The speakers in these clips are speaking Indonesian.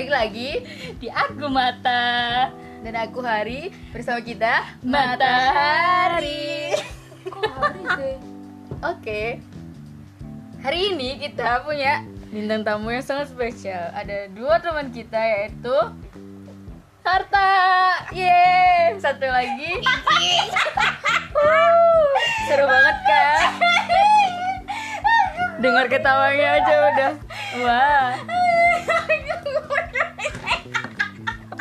balik lagi di aku mata dan aku Hari bersama kita Matahari. Oke. Hari ini kita punya bintang tamu yang sangat spesial. Ada dua teman kita yaitu Harta, ye, satu lagi. Seru banget kan? Dengar ketawanya aja udah. Wah.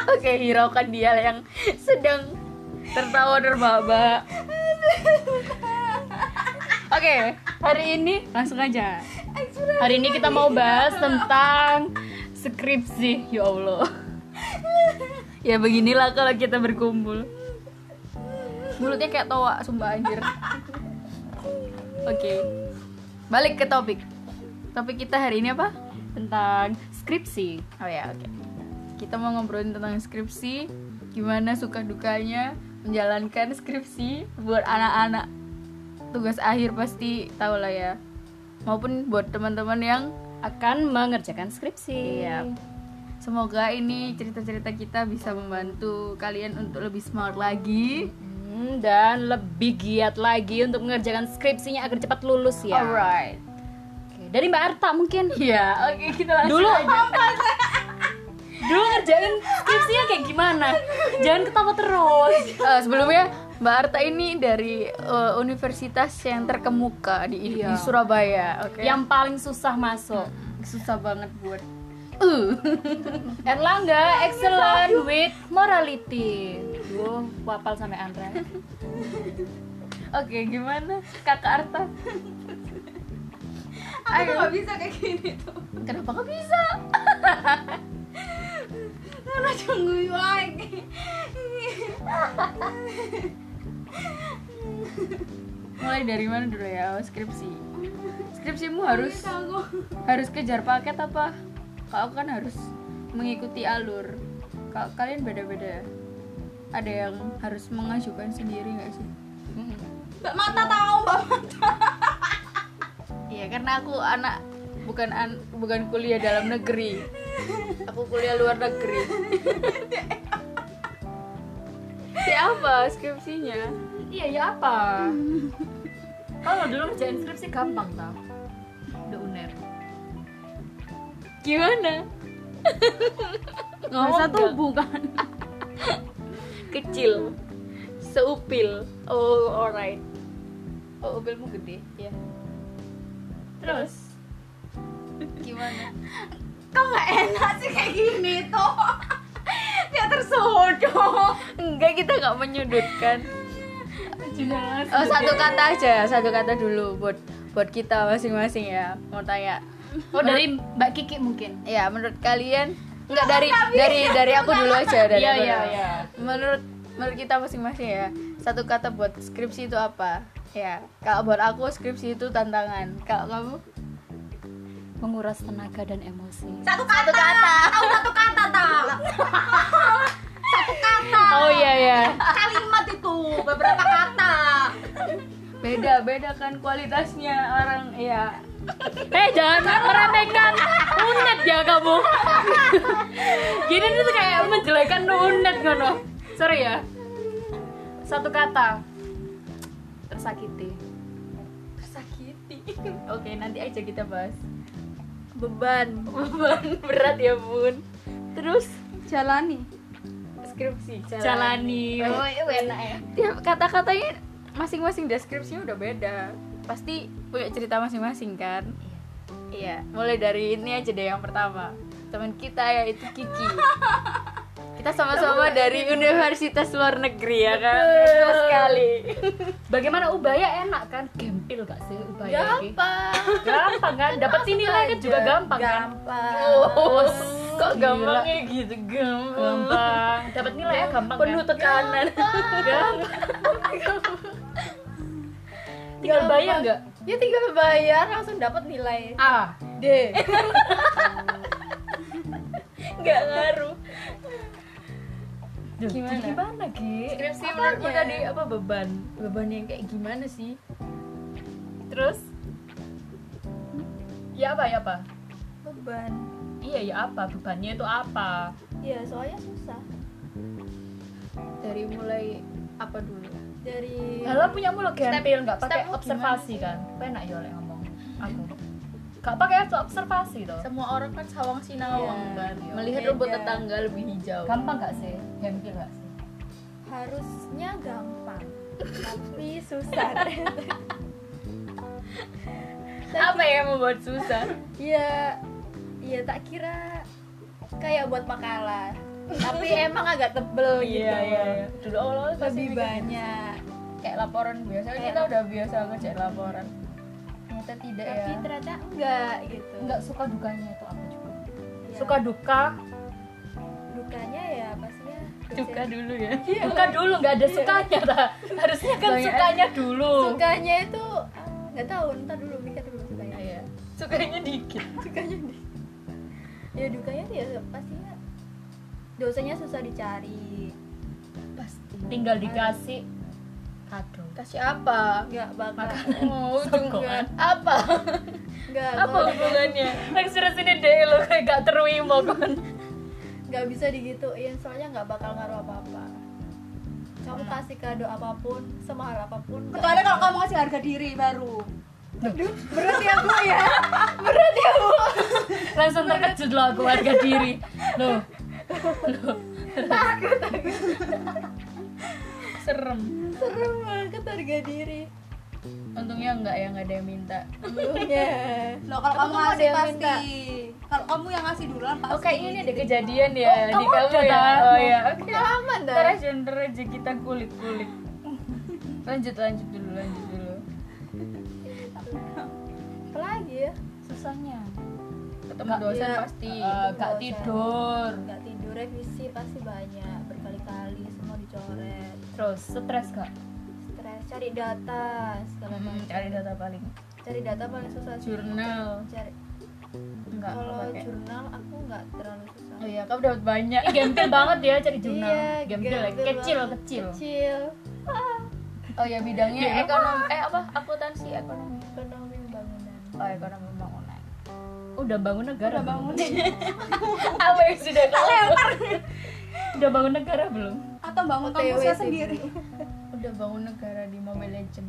Oke, hiraukan dia yang sedang tertawa terbahak Oke, hari ini langsung aja. Hari ini kita mau bahas tentang skripsi. Ya Allah. ya beginilah kalau kita berkumpul. Mulutnya kayak toa, sumpah anjir. Oke. Balik ke topik. Topik kita hari ini apa? tentang skripsi Oh ya, oke. Kita mau ngobrolin tentang skripsi, gimana suka dukanya menjalankan skripsi buat anak-anak. Tugas akhir pasti tahu lah ya. Maupun buat teman-teman yang akan mengerjakan skripsi Iya. Semoga ini cerita-cerita kita bisa membantu kalian untuk lebih smart lagi. Hmm, dan lebih giat lagi untuk mengerjakan skripsinya agar cepat lulus ya Alright. Dari Mbak Arta mungkin Ya, oke kita langsung dulu aja. dulu ngerjain skripsinya kayak gimana jangan ketawa terus Eh, sebelumnya Mbak Arta ini dari eh, universitas yang terkemuka di, di Iya. Surabaya, oke. yang paling susah masuk susah banget buat Uh. Erlangga excellent with morality. Duh, wapal sampai Andre. Oke, gimana Kakak Arta? Aku nggak bisa kayak gini tuh. Kenapa nggak bisa? Karena cunggu lagi. Mulai dari mana dulu ya? Skripsi. Skripsimu harus harus kejar paket apa? Kalau aku kan harus mengikuti alur. Kalau kalian beda-beda. Ada yang harus mengajukan sendiri nggak sih? Mbak mata tahu mbak mata. Iya, karena aku anak bukan an, bukan kuliah dalam negeri. Aku kuliah luar negeri. ya apa skripsinya? Iya ya apa? Kalau dulu ngerjain skripsi gampang tau. Udah uner. Gimana? Bahasa nggak? tubuh kan. Kecil. Seupil. Oh, alright. Oh, upilmu gede. Ya. Terus gimana? Kok nggak enak sih kayak gini tuh? Dia tersodok. Enggak, kita nggak menyudutkan. Oh, satu kata aja, satu kata dulu buat buat kita masing-masing ya. Mau tanya. Oh dari Mbak Kiki mungkin. Ya, menurut kalian enggak dari dari dari aku dulu aja dari aku iya dulu. iya. Menurut menurut kita masing-masing ya. Satu kata buat skripsi itu apa? Ya, kalau buat aku skripsi itu tantangan. Kalau kamu? Menguras tenaga dan emosi. Satu kata. Satu kata. Tahu satu kata tak? Satu kata. Oh iya ya. Kalimat itu beberapa kata. Beda beda kan kualitasnya orang ya. Eh jangan meremehkan unet ya kamu. Gini tuh kayak menjelekan unet ngono. Sorry ya. Satu kata. Tersakiti. Tersakiti. Oke, nanti aja kita bahas. Beban, beban berat ya, Bun. Terus Jalani. skripsi, Jalani. Oh, iya enak ya. Tiap kata-katanya masing-masing deskripsinya udah beda. Pasti punya cerita masing-masing kan? Iya, mulai dari ini aja deh yang pertama. Teman kita yaitu Kiki. Kita sama-sama dari universitas luar negeri ya kan? Betul sekali. Bagaimana Ubaya enak kan? Gempil gak sih Ubaya ini? Gampang. Gampang kan? Dapat sini lagi juga gampang kan? Gampang. Oh, kok gampangnya gitu gampang. Gampang. Dapat nilai ya gampang Penuh kan? tekanan. Tinggal bayar nggak? Ya tinggal bayar langsung dapat nilai A. D. Nggak ngaruh. Duh, Gimana? Gimana, Gi? Skripsi Apanya? menurutmu tadi apa beban? Beban yang kayak gimana sih? Terus? Ya apa ya apa? Beban. iya ya apa bebannya itu apa Iya, soalnya susah. dari mulai apa dulu Dari Kalau punya mulut gempil nggak pakai observasi kan penak ya oleh ngomong aku nggak pakai observasi toh. Semua orang kan sawang sinawang Iya, kan? iya. melihat rumput tetangga lebih hijau. Gampang nggak sih? Gempil nggak sih? Harusnya gampang, tapi susah. Apa yang membuat susah? Iya, iya tak kira kayak buat makalah. Tapi emang agak tebel gitu. iya iya. Iya dulu awal awal Lebih banyak. kayak laporan. Biasa kan kita udah biasa ngerjain laporan ternyata tidak Tapi ya. ternyata enggak gitu. nggak suka dukanya itu apa juga? Ya, suka duka? Dukanya ya pastinya suka dulu ya? Duka dulu nggak ada sukanya ta. harusnya kan Banyak. sukanya dulu. Sukanya itu ah, nggak tahu, ntar dulu mikir dulu sukanya. iya. Sukanya dikit. Sukanya di. Ya dukanya tuh ya pastinya dosanya susah dicari. pasti tinggal dikasih. Kado kasih apa Nggak bakal. oh Sokongan. apa? Nggak apa hubungannya? Langsung sini deh lo kayak gak terima kan? Nggak bisa digituin soalnya nggak bakal ngaruh apa-apa. Kamu kasih kado apa pun semahal apa pun Kecuali kalau kamu ngasih harga diri baru. berat ya bu ya. Berat ya bu. Langsung terkejut loh aku harga diri. Loh serem. Serem banget harga diri. Untungnya enggak ya nggak ada yang minta. Untungnya Loh kalau kamu ngasih yang pasti. minta. Kalau kamu yang ngasih duluan pasti. oh kayak ini ada kejadian ya di kamu ya? tahu. oh ya oke. Aman dah. Ntar aja kita kulik kulik lanjut lanjut dulu lanjut dulu. Apalagi ya? Susahnya. Ketemu Nggak, dosen iya. pasti. Eh, gak tidur. Nggak tidur revisi pasti banyak. Berkali-kali semua dicoret terus stres gak stres cari data segala Hmm, macam. cari data paling. Cari data paling susah sih. jurnal. Cari. Enggak kalau jurnal aku nggak terlalu susah. Oh iya kamu dapat banyak. Gempil banget ya cari jurnal. Iya, gempil ya. gempil kecil kecil. Kecil. Oh ya bidangnya Iya. ekonomi eh apa? Akuntansi ekonomi. Ekonomi pembangunan oh ekonomi pembangunan udah bangun negara Udah bangun. apa yang sudah kamu udah bangun negara belum Atau bangun kampusnya sendiri. udah bangun negara di Mobile Legend.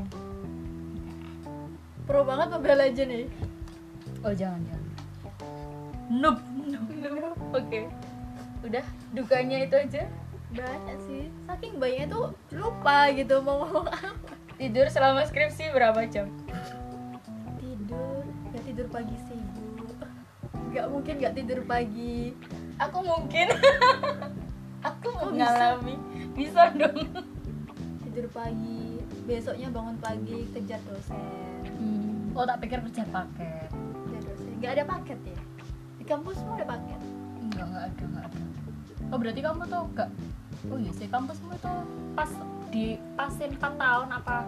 Pro banget Mobile Legend nih oh jangan jangan. Noob. Oke. Udah dukanya itu aja. Banyak sih. Saking banyaknya tuh lupa gitu mau ngomong apa. Tidur selama skripsi berapa jam? Tidur. Nggak tidur pagi sih. Bu nggak mungkin nggak tidur pagi. Aku mungkin. Aku mengalami bisa dong. Tidur pagi besoknya bangun pagi kejar dosen. Oh tak pikir kerja paket. Kejar dosen. Nggak ada paket ya? Di kampusmu ada paket? Enggak enggak ada enggak ada. Oh berarti kamu tuh enggak oh iya sih kampusmu tuh pas di pasin 4 tahun apa?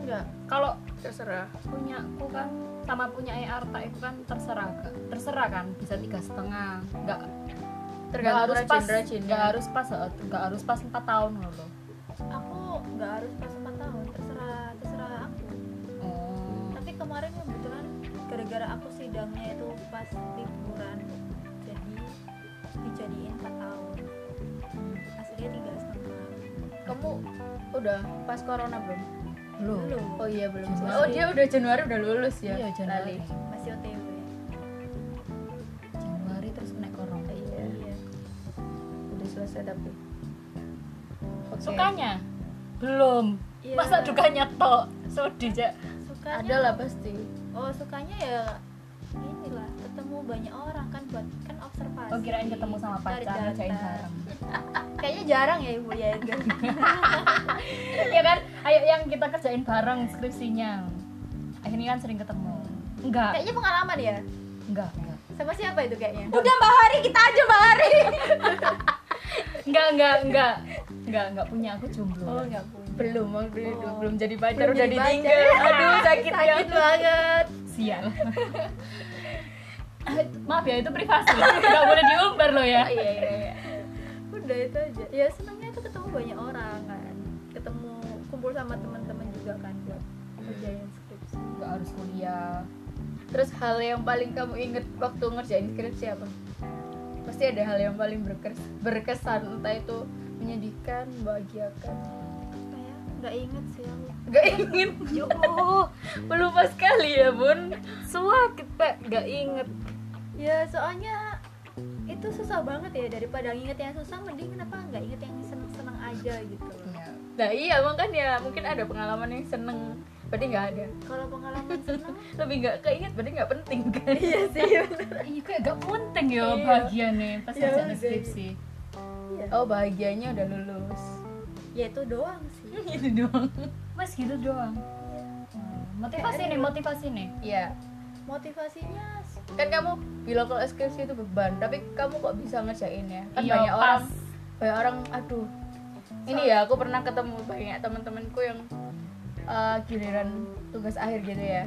Enggak kalau terserah. punya aku kan sama punya EARTA itu kan terserah terserah kan bisa tiga setengah enggak tergantung harus pas rajin-rajin enggak harus pas enggak harus pas 4 tahun loh aku nggak harus pas 4 tahun terserah terserah aku. Oh. Tapi kemarin kebetulan gara-gara aku sidangnya itu pas liburan jadi dijadiin 4 tahun. Aslinya tiga setengah. Kamu udah pas corona belum? Belum. Oh iya belum. Januari. oh dia udah Januari udah lulus ya? Iya Januari. Lali. masih otw selesai tapi Oke. sukanya? Belum. Iya. masa dukanya tok? Sedih aja sukanya ada lah pasti. Oh sukanya ya inilah ketemu banyak orang kan buat kan observasi. Oh kirain ketemu sama pacar ngerjain bareng kayaknya jarang ya ibu ya ya kan? Ayo yang kita kerjain bareng skripsinya. Akhirnya kan sering ketemu. Enggak. Kayaknya pengalaman ya? Enggak enggak. Sama siapa itu kayaknya? Udah Mbak Hari, kita aja Mbak Hari. enggak enggak enggak. Enggak enggak punya aku jomblo. Oh nggak punya. Belum Oh. belum jadi pacar Belum udah pacar. ditinggal. aduh sakit sakit banget. sial. Maaf ya itu privasi. Nggak boleh diumbar loh ya. Iya iya iya. Udah itu aja. Ya senangnya itu ketemu banyak orang kan. Ketemu kumpul sama teman-teman juga kan buat kerjain skripsi. Nggak harus kuliah. Terus hal yang paling kamu inget waktu ngerjain skripsi apa pasti ada hal yang paling berkes berkesan entah itu menyedihkan membahagiakan. Apa ya? Nggak inget sih aku. Gak ingin. Yo, pelupa sekali ya bun. Semua kita nggak inget. ya soalnya itu susah banget ya daripada nginget yang susah mending kenapa nggak inget yang seneng seneng aja gitu. Nah iya makanya mungkin ada pengalaman yang seneng berarti nggak ada kalau pengalaman seneng lebih nggak keinget berarti nggak penting kan iya sih Iya kayak gak penting ya Iya. bahagia nih pas iya. skripsi. Iya. oh bahagianya udah lulus ya itu doang sih itu doang Mas gitu doang. Hmm, Motivasi nih, motivasi nih. iya motivasinya kan kamu bilang kalau skripsi itu beban tapi kamu kok bisa ngerjain ya kan Iya, banyak pas. orang banyak orang aduh ini ya aku pernah ketemu banyak teman-temanku yang eh, giliran tugas akhir gitu ya.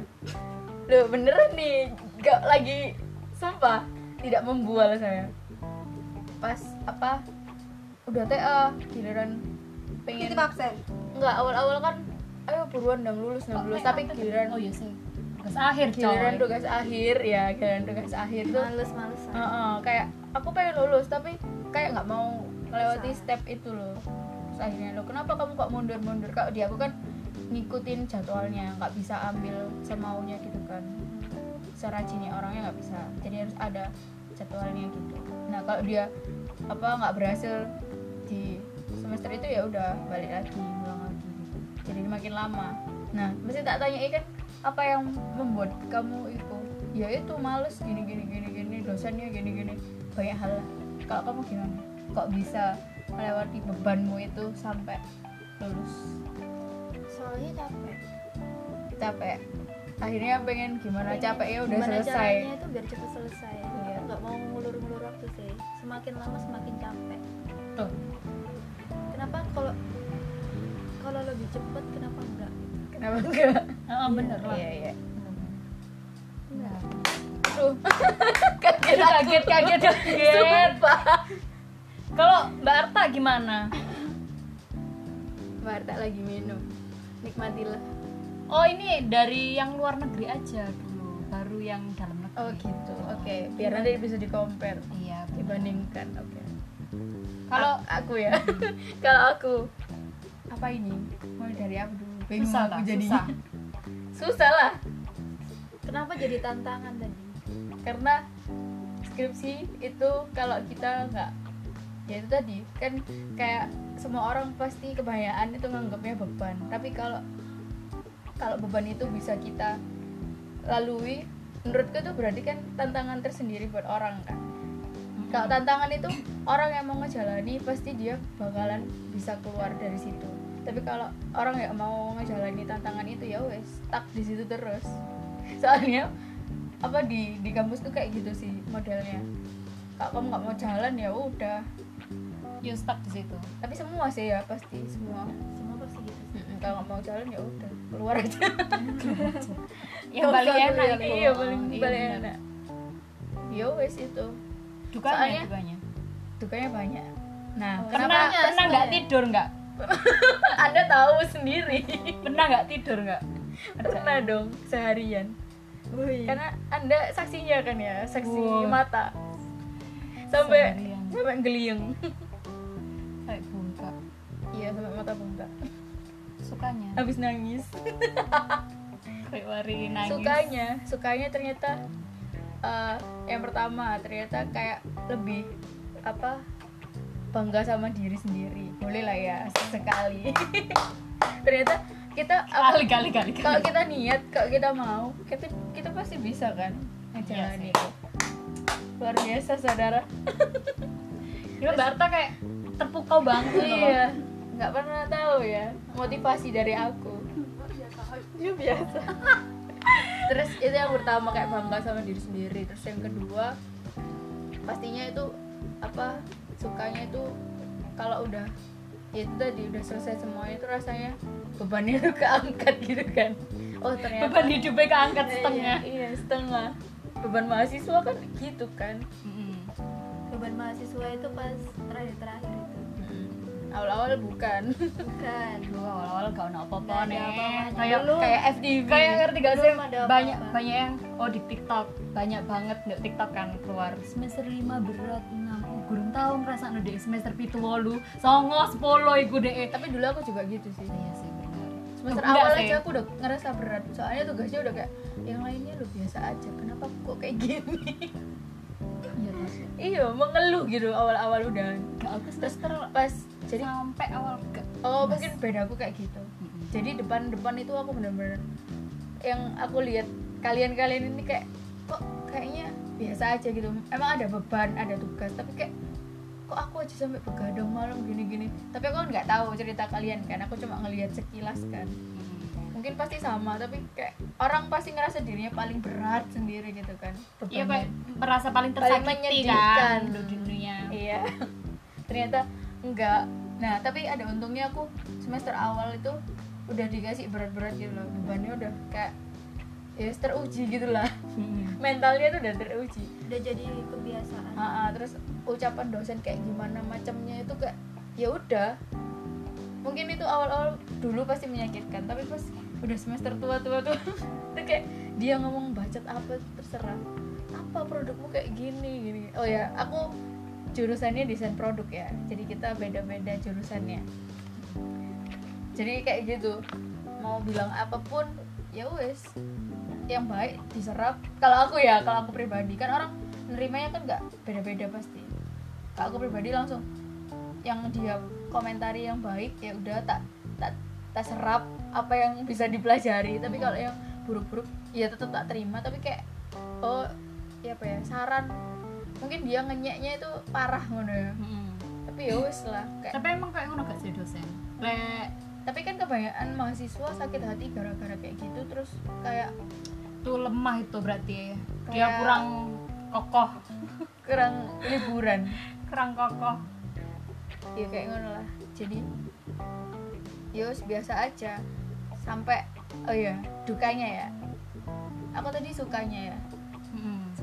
Loh beneran nih gak lagi sumpah tidak membual saya. Pas apa udah TA giliran pengen titip absen. Enggak awal-awal kan ayo buruan dong lulus dong lulus. Tapi giliran Oh iya sih. Tugas akhir giliran coy. tugas akhir ya giliran tugas akhir tuh males malesan Heeh, kayak aku pengen lulus tapi kayak nggak mau melewati step itu loh. Terus akhirnya lo kenapa kamu kok mundur mundur kalau di aku kan ngikutin jadwalnya nggak bisa ambil semaunya gitu kan. Serajinnya orangnya nggak bisa. Jadi harus ada jadwalnya gitu. Nah kalau dia apa nggak berhasil di semester itu ya udah balik lagi ulang lagi gitu. Jadi makin lama. Nah mesti tak tanya kan apa yang membuat kamu itu? Ya itu males gini gini gini gini dosennya gini gini. Banyak hal. Kalau kamu gimana? Kok bisa melewati bebanmu itu sampai lulus soalnya capek capek akhirnya pengen gimana Pengen capeknya udah gimana selesai caranya itu biar cepet selesai Iya. Aku nggak mau ngulur-ngulur waktu sih semakin lama semakin capek Tuh. kenapa kalau kalau lebih cepet kenapa enggak kenapa enggak Heeh, bener lah. iya iya Aduh. kaget kaget, kaget, kaget. Kalau Mbak Arta gimana? Mbak Arta lagi minum nikmatilah. Oh ini dari yang luar negeri aja dulu, baru yang dalam negeri. oh gitu. Oke biar nanti bisa di compare Iya. bener. dibandingkan oke. Kalau A- aku ya. Kalau aku. Apa ini? Mulai dari apa dulu. Bingung susah aku lah, jadi susah. susah lah. Kenapa jadi tantangan tadi? Karena skripsi itu kalau kita nggak ya itu tadi. Kan kayak semua orang pasti kebanyakan itu nganggapnya beban. Tapi kalau kalau beban itu bisa kita lalui menurutku itu berarti kan tantangan tersendiri buat orang kan? Kalau tantangan itu orang yang mau ngejalani pasti dia bakalan bisa keluar dari situ. Tapi kalau orang yang mau ngejalani tantangan itu ya wes stuck di situ terus. Soalnya apa di di kampus tuh kayak gitu sih modelnya. Kalau kamu nggak mau jalan ya udah You stuck di situ. tapi semua sih ya pasti semua semua pasti gitu Mm-mm, kalau nggak mau jalan ya udah keluar aja Yang paling enak iya paling Iya, paling enak ya wes itu Dukanya, Soalnya- dukanya. dukanya banyak nah Pernah kenapa pernah nggak tidur nggak? anda tahu sendiri Pernah nggak tidur nggak? pernah dong seharian Wih. karena anda saksinya kan ya saksi Wah. mata sampai sampai geliung. iya sampai mata bengkak. Sukanya. habis nangis. Kayak wari nangis. sukanya. Sukanya ternyata eh, yang pertama ternyata kayak lebih apa bangga sama diri sendiri. Boleh lah ya sekali. Ternyata kita Kali kali kali. kalau kita niat kalau kita mau kita kita pasti bisa kan Iya ngejalanin sih. itu. Luar biasa saudara. Gila Mbak Arta kayak terpukau banget gitu iya nggak pernah tahu ya motivasi dari aku. Ya biasa. Terus itu yang pertama kayak bangga sama diri sendiri. Terus yang kedua pastinya itu apa sukanya itu kalau udah ya itu tadi udah selesai semuanya itu rasanya bebannya tuh keangkat gitu kan. Oh ternyata. Beban hidupnya keangkat Iya, setengah. iya setengah. Beban mahasiswa kan gitu kan. Beban mahasiswa itu pas terakhir-terakhir. itu awal-awal bukan. Bukan. Dulu awal-awal gak ono apa-apa nih. Kayak kayak FDV kayak ngerti gak sih? Ada apa-apa. banyak banyak yang oh di TikTok. Banyak banget di TikTok kan keluar semester 5 berat 6 oh, gurung tahu ngerasa di semester pitu wolu songo sepuluh iku deh tapi dulu aku juga gitu sih. Iya sih benar semester Enggak awal aja aku udah ngerasa berat. Soalnya tugasnya udah kayak yang lainnya lu biasa aja. Kenapa kok kayak gini? Iya terus iya mengeluh gitu awal-awal udah. Gak aku semester pas jadi sampai awal gak oh Mas. mungkin beda aku kayak gitu. Mm-mm. jadi depan-depan itu aku bener-bener yang aku lihat kalian-kalian ini kayak kok kayaknya biasa aja gitu. Emang ada beban ada tugas tapi kayak kok aku aja sampai begadang malam gini-gini. Tapi aku kan nggak tahu cerita kalian kan aku cuma ngelihat sekilas kan. Mungkin pasti sama tapi kayak orang pasti ngerasa dirinya paling berat sendiri gitu kan iya merasa paling Paling tersakiti menyedihkan. kan di dunia. Iya. Ternyata enggak. Nah tapi ada untungnya aku semester awal itu udah dikasih berat-berat gitu loh. Bebannya udah kayak ya teruji gitu lah. Mm-mm. mentalnya tuh udah teruji. Udah jadi kebiasaan. Ah, ah, terus ucapan dosen kayak gimana macamnya itu kayak ya udah. Mungkin itu awal-awal dulu pasti menyakitkan tapi pas udah semester tua-tua tuh itu kayak dia ngomong bacot apa terserah. Apa produkmu kayak gini gini. Oh ya aku jurusannya desain produk ya. Jadi kita beda-beda jurusannya. Jadi kayak gitu. Mau bilang apa pun ya wes. Yang baik diserap. Kalau aku ya kalau aku pribadi kan orang nerimanya kan nggak beda-beda pasti. Kalau aku pribadi langsung yang dia komentari yang baik ya udah tak tak tak serap apa yang bisa dipelajari. Tapi kalau yang buruk-buruk ya tetap tak terima. Tapi kayak oh ya apa ya saran mungkin dia ngenyeknya itu parah ngono ya. Mm-mm. tapi ya wes lah kayak tapi emang kayak ngono gak sih dosen? Lek tapi kan kebanyakan mahasiswa sakit hati gara-gara kayak gitu terus kayak tuh lemah itu berarti. Dia Kayak- kurang kokoh. kurang liburan. Kurang kokoh. Ya kayak ngono lah. Jadi yos biasa aja. Sampai oh ya dukanya ya. Aku tadi sukanya ya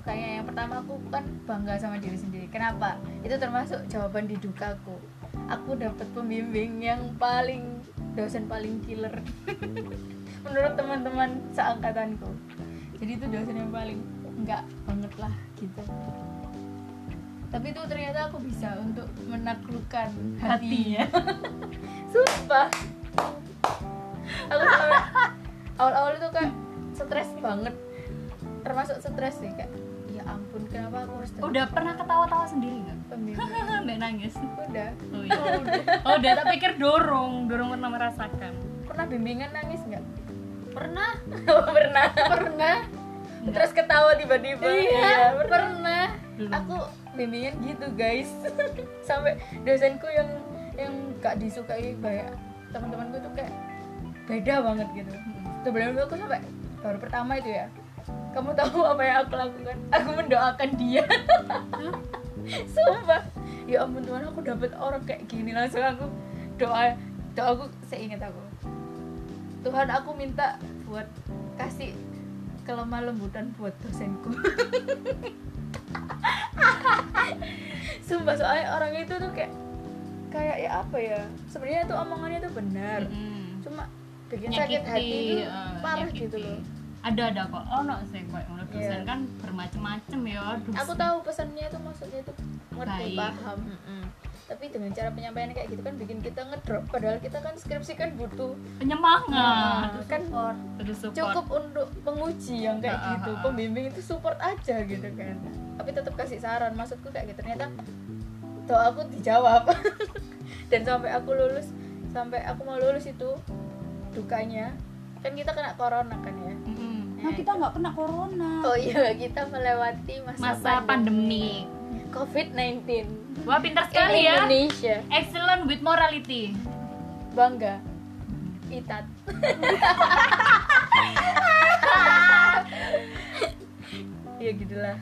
Mm-mm. sukanya yang pertama aku kan bangga sama diri sendiri. Kenapa? Itu termasuk jawaban di dukaku aku dapat pembimbing yang paling dosen paling killer. Menurut teman-teman seangkatanku. Jadi itu dosen yang paling enggak banget lah gitu. Tapi itu ternyata aku bisa untuk menaklukkan hatinya. Sumpah. Aku sampai awal-awal itu kayak stres banget. Termasuk stres sih ya ampun kenapa aku harus dapat udah pernah ketawa-tawa sendiri nggak? Pembimbing mbak nangis. Udah. Oh, iya. oh udah. Tak pikir dorong dorong pernah merasakan. Pernah bimbingan nangis nggak? Pernah. Oh, pernah. Pernah. Terus ketawa tiba-tiba. Iya, pernah. Belum. aku bimbingan gitu guys. Sampai dosenku yang yang gak disukai banyak teman-temanku tuh kayak beda banget gitu. Sebelum itu aku sampai baru pertama itu ya kamu tahu apa yang aku lakukan? Aku mendoakan dia. Sumpah. Ya ampun Tuhan aku dapat orang kayak gini langsung aku doa doa aku seingat aku. Tuhan aku minta buat kasih kelemah lembutan buat dosenku. Sumpah soalnya orang itu tuh kayak kayak ya apa ya? Sebenarnya tuh omongannya tuh benar. Mm-mm. cuma bikin sakit Nyakiti, hati itu eh, parah nyakiti. gitu loh ada ada kok. Oh no sih kok ngono. Dosen Iya. kan bermacam-macam ya dosen. aku tahu pesannya itu maksudnya itu ngerti Baik. paham. Mm-mm. tapi dengan cara penyampaian kayak gitu kan bikin kita ngedrop. Padahal kita kan skripsi kan butuh penyemangat. Nah, kan support. Cukup untuk penguji yang kayak gitu. pembimbing itu support aja gitu kan. Tapi tetap kasih saran. Maksudku kayak gitu. Ternyata doa aku dijawab. Dan sampai aku lulus sampai aku mau lulus itu dukanya. Kan kita kena corona kan ya. Mm-mm. Nah, kita nggak kena corona. oh iya kita melewati masa, masa pandemi. COVID-19 wah pintar sekali ya. Indonesia. Excellent with morality. Bangga. Itat. Ya gitulah.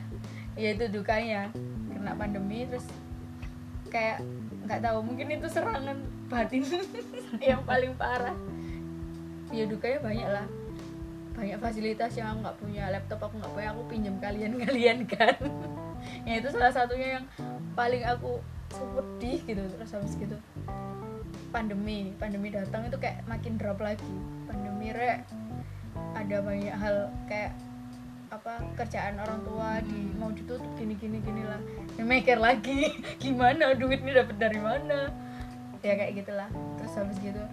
Ya itu dukanya. Kena pandemi terus kayak nggak tahu mungkin itu serangan batin yang paling parah. Ya dukanya banyak lah banyak fasilitas yang nggak punya laptop aku nggak punya aku pinjam kalian kalian kan. Ya itu salah satunya yang paling aku sedih gitu terus habis gitu pandemi pandemi datang itu kayak makin drop lagi. Pandemi rek ada banyak hal kayak apa kerjaan orang tua di mau ditutup gini gini gini lah. Mikir lagi gimana duit ini dapat dari mana? Ya kayak gitulah. Terus habis gitu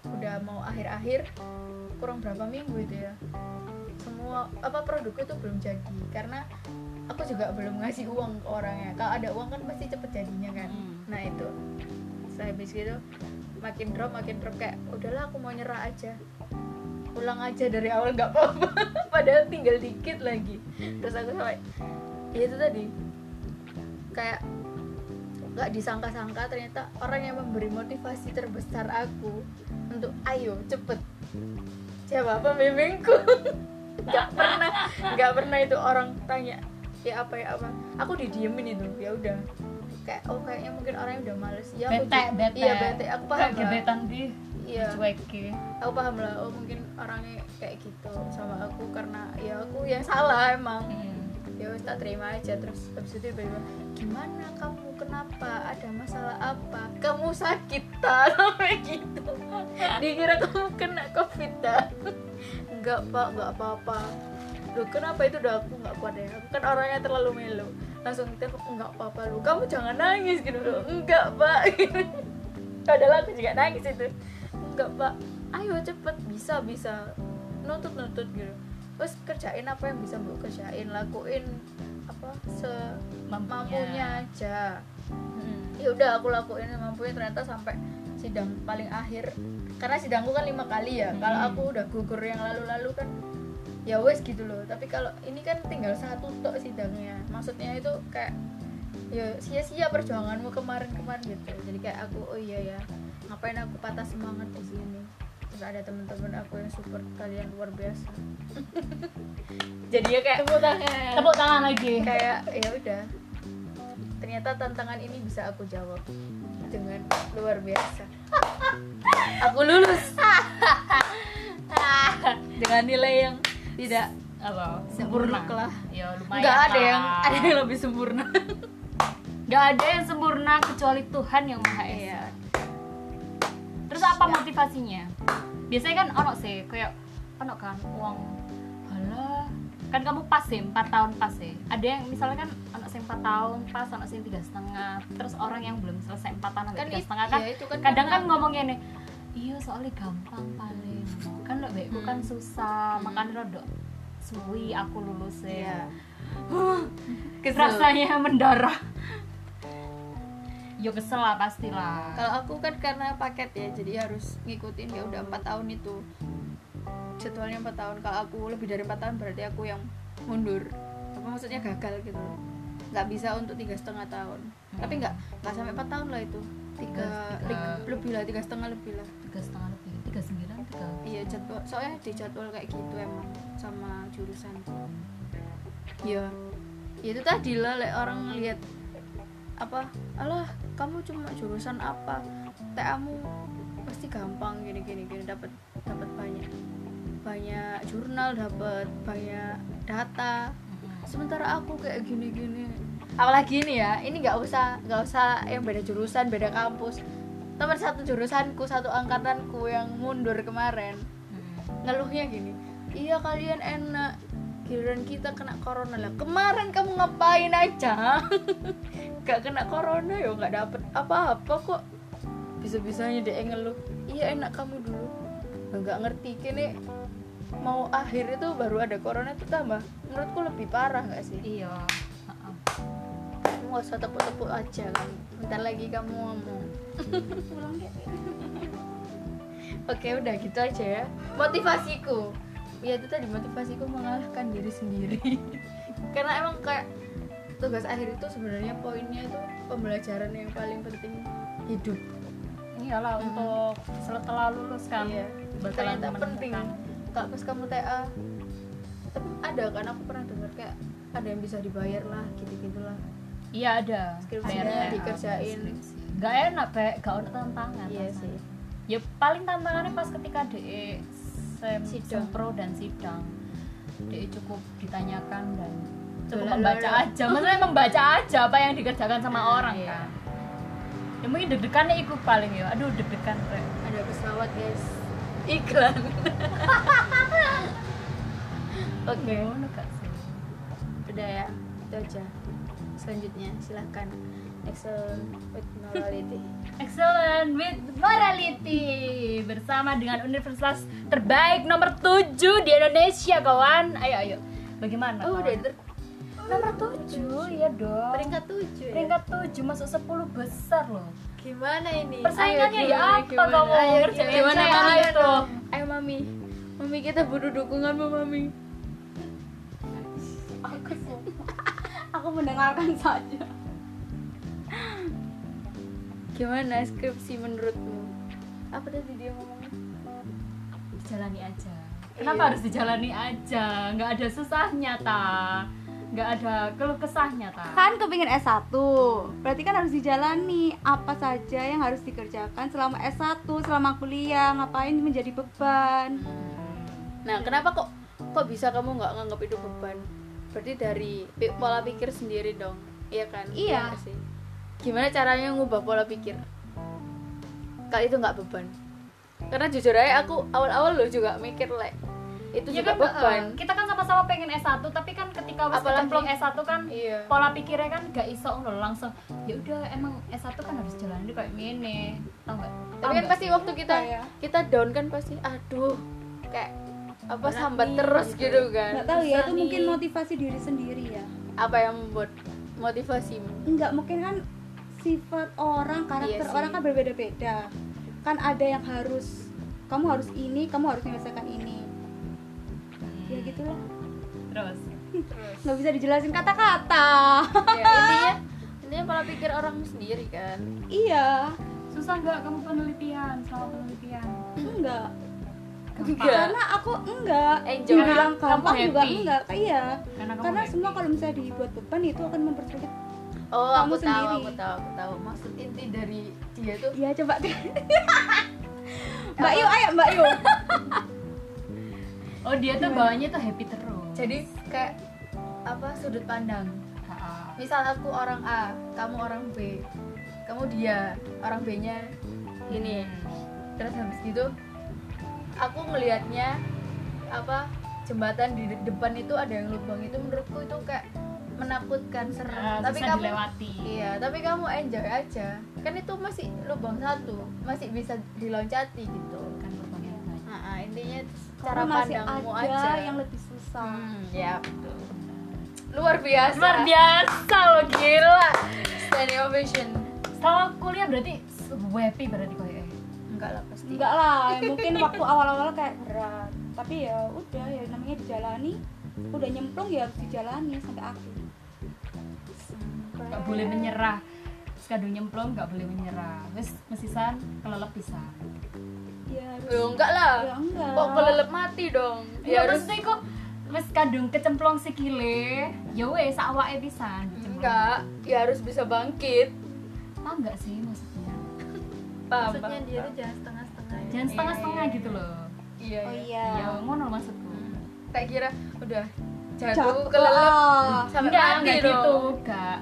udah mau akhir-akhir kurang berapa minggu itu ya. Semua apa produkku itu belum jadi. Karena aku juga belum ngasih uang ke orangnya. Kalau ada uang kan pasti cepet jadinya kan. Hmm. nah itu. Setelah habis gitu makin drop makin drop kayak udahlah aku mau nyerah aja. Ulang aja dari awal nggak apa-apa. Padahal tinggal dikit lagi. Terus aku sampai ya itu tadi. Kayak nggak disangka-sangka ternyata orang yang memberi motivasi terbesar aku untuk ayo cepet siapa? Pembimbingku. Nggak pernah nggak pernah itu orang tanya ya apa ya apa? Aku didiemin itu ya udah. Kayak oh kayaknya mungkin orangnya udah males. Ya aku bete bete. iya bete. Aku paham gebetan di iya. cueki aku paham lah oh mungkin orangnya kayak gitu sama aku karena ya aku yang salah emang. Hmm. Ya tak terima aja. Terus habis itu tiba-tiba gimana kamu? Kenapa? Ada masalah apa? Kamu sakit tak sampai gitu. Dikira kamu kena covid tak enggak pak. Enggak apa-apa. Loh kenapa itu? Udah aku nggak kuat ya. Kan orangnya terlalu melo langsung telepon enggak apa-apa lu kamu jangan nangis gitu. Loh enggak pak. Padahal aku juga nangis itu. Enggak pak. Ayo cepet. Bisa bisa. Nutut nutut gitu terus kerjain apa yang bisa bu kerjain lakuin apa semampunya aja. Hmm. ya udah aku lakuin semampunya. Ternyata sampai sidang paling akhir karena sidangku kan lima kali ya. Kalau Hmm. aku udah gugur yang lalu-lalu kan ya wes gitu loh. Tapi kalau ini kan tinggal satu tok sidangnya. Maksudnya itu kayak ya sia-sia perjuanganmu kemarin-kemarin gitu. Jadi kayak aku oh iya ya ngapain aku patah semangat di sini terus ada teman-teman aku yang support kalian luar biasa. Jadi ya kayak tepuk tangan. tepuk tangan lagi. Kayak ya udah. Ternyata tantangan ini bisa aku jawab dengan luar biasa. Aku lulus. Dengan nilai yang tidak apa Sempurna. Sempurna lah. ya lumayan nggak ada lah. yang ada yang lebih sempurna. Nggak ada yang sempurna kecuali Tuhan yang maha esa. Iya terus apa motivasinya? Biasanya kan ono sih kayak ono kan uang. Halah kan kamu pas sih 4 tahun pas sih. Ada yang misalnya kan ono sih 4 tahun pas ono sih tiga setengah. Terus orang yang belum selesai 4 tahun kan kan tiga setengah kan iya, itu kan kadang kan ngomongnya nih iya soalnya gampang paling. Kan lo baikku kan Hmm. susah Hmm. makanya rodok suwi aku lulus iya. Ya rasanya mendarah yo kesel lah pastilah kalau aku kan karena paket ya jadi harus ngikutin ya udah empat tahun itu. Jadwalnya empat tahun. Kalau aku lebih dari empat tahun berarti aku yang mundur. Apa maksudnya gagal gitu? Loh nggak bisa untuk tiga setengah tahun. Tapi nggak nggak sampai empat tahun lah itu. Tiga, Tiga- lebih lah tiga setengah lebih lah. Tiga setengah lebih. Tiga sembilan tiga. Iya jadwal. Soalnya di jadwal kayak gitu emang sama jurusan. Ya ya itu tadi lah like, orang ngelihat apa alah kamu cuma jurusan apa? TA-mu pasti gampang gini gini gini dapat dapat banyak banyak jurnal dapat banyak data. Sementara aku kayak gini gini. Apalagi ini ya ini nggak usah nggak usah yang beda jurusan beda kampus. Teman satu jurusanku satu angkatanku yang mundur kemarin ngeluhnya gini iya kalian enak giliran kita kena corona lah. Kemarin kamu ngapain aja gak kena corona ya nggak dapet apa-apa kok. Bisa-bisanya dia ngeluh iya enak kamu dulu. Nggak ngerti kini mau akhir itu baru ada corona itu tambah. Menurutku lebih parah nggak sih? Iya nggak usah tepuk-tepuk aja bentar lagi kamu ngomong. Deh. Oke udah gitu aja ya. Motivasiku. Ya itu tadi motivasiku mengalahkan diri sendiri. Karena emang kayak Tugas akhir itu sebenarnya poinnya itu Pembelajaran yang paling penting. Hidup. Iyalah Mhm. untuk setelah lulus kan Iya. bakalan Ternyata penting. menemukan. Kalau pas kamu TA Tapi ada kan aku pernah dengar kayak Ada yang bisa dibayar lah gitu-gitu lah iya ada. Skripsinya dikerjain. nggak enak kayak gak ada tantangan Iya rasanya. sih. Ya paling tantangannya pas ketika DE sem, Sidang. sempro dan sidang. DE cukup ditanyakan dan cukup Lola, membaca aja. Maksudnya membaca aja apa yang dikerjakan sama Ah, orang iya. kan? Ya mungkin deg-degannya ikut paling ya. Aduh deg-degan ada pesawat guys. Iklan. Oke. Sih? udah ya itu aja. Selanjutnya silahkan. Excellent with morality. Excellent with morality. Bersama dengan universitas terbaik nomor 7 di Indonesia kawan. Ayo ayo. Bagaimana oh kawan? udah ter- nomor 7 iya dong. Peringkat tujuh ya? peringkat 7 masuk 10 besar loh. Gimana ini? Persaingannya Ayo, ya apa gimana? kamu? Ayo, gimana? Saya mami itu ayo mami. Mami kita butuh dukunganmu mami. Aku aku mendengarkan saja. gimana skripsi menurutmu? Apa tadi dia ngomong jalani aja. Kenapa Iya. harus dijalani aja? Nggak ada susahnya ta nggak ada keluh kesahnya ta Kan kepingin S1. Berarti kan harus dijalani. Apa saja yang harus dikerjakan selama S1, selama kuliah, ngapain menjadi beban. nah kenapa kok kok bisa kamu nggak nganggap itu beban? Berarti dari pola pikir sendiri dong. Iya kan? Iya. nggak sih. Gimana caranya ngubah pola pikir? Kalau itu nggak beban. Karena jujur aja aku awal-awal lo juga mikir like itu ya juga kan beban eh, kita kan sama-sama pengen S1 tapi kan ketika wis kecemplung S1 kan iya pola pikirnya kan gak iso ngono langsung ya udah emang S1 kan harus jalani kayak gini tau gak tapi kan pasti waktu kita ya? kita down kan pasti aduh kayak apa Berat sambat nih, terus gitu. gitu kan Nggak tahu ya, itu mungkin motivasi diri sendiri ya. apa yang membuat motivasimu Enggak, mungkin kan sifat orang, karakter Iya sih. orang kan berbeda-beda. Kan ada yang harus kamu harus ini, kamu harus menyelesaikan ini. Gitulah. terus Nggak bisa dijelasin kata-kata. ya intinya intinya pola pikir orang sendiri kan iya, susah nggak kamu penelitian selama penelitian enggak. Enggak. Karena aku enggak. Enjoy. Dibilang Kamu gampang juga happy. enggak. Iya. karena kamu Karena happy. semua kalau misalnya dibuat beban itu akan mempersulit. oh Kamu aku tahu sendiri. aku tahu aku tahu maksud inti dari dia tuh Iya, coba. Mbak Yu, ayo Mbak Yu. oh dia tuh bawanya tuh happy terus. Jadi kayak apa sudut pandang. Misal aku orang A kamu orang B kamu dia orang B nya ini terus habis gitu aku ngelihatnya apa jembatan di de- depan itu ada yang lubang. Itu menurutku itu kayak menakutkan serem. Nah, tapi kamu dilewati. iya tapi kamu enjoy aja. Kan itu masih lubang satu masih bisa diloncati gitu. Kan lubang yang banyak. Nah, intinya cara pandangmu ada aja. yang lebih susah. hmm, ya betul. Luar biasa. Luar biasa loh gila. Standing ovation. Setelah kuliah berarti happy berarti kayak enggak lah pasti. Enggak lah, ya mungkin waktu awal-awal kayak berat. Tapi ya udah ya namanya dijalani. Udah nyemplung ya harus dijalani sampai akhir. nggak boleh menyerah sekadung nyemplung nggak boleh menyerah wes mesisan kelelep pisan Ya harus. Loh, enggak lah Ya enggak. kok kelelep mati dong ya ya harus kok wes kadung kecemplung sikile ya wes awake pisan kecemplung. enggak ya harus bisa bangkit Paham nggak sih maksudnya paham maksudnya dia tuh jangan setengah-setengah ya. jangan setengah-setengah iya. gitu loh iya Oh iya iya. ya ngono maksudku tak kira udah jatuh kelelep ah. sampai enggak mati enggak dong gitu enggak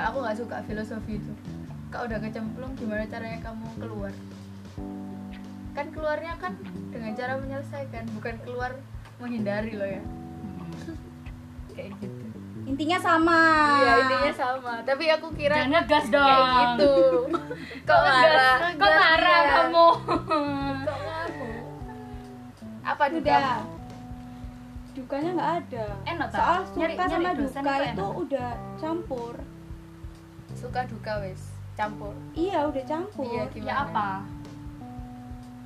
kalau aku nggak suka filosofi itu. Kalau udah kecemplung gimana caranya kamu keluar? Kan keluarnya kan dengan cara menyelesaikan bukan keluar menghindari loh ya. Kayak gitu. Intinya sama. iya intinya sama. Tapi aku kira jangan ngegas dong. kayak gitu. Kok marah? kok marah kamu? Kok kamu apa udah. Dukanya nggak ada. Enak, tak? Soal Nyari- suka nyari sama duka itu udah campur. Suka duka wes campur Iya, udah campur. iya gimana ya apa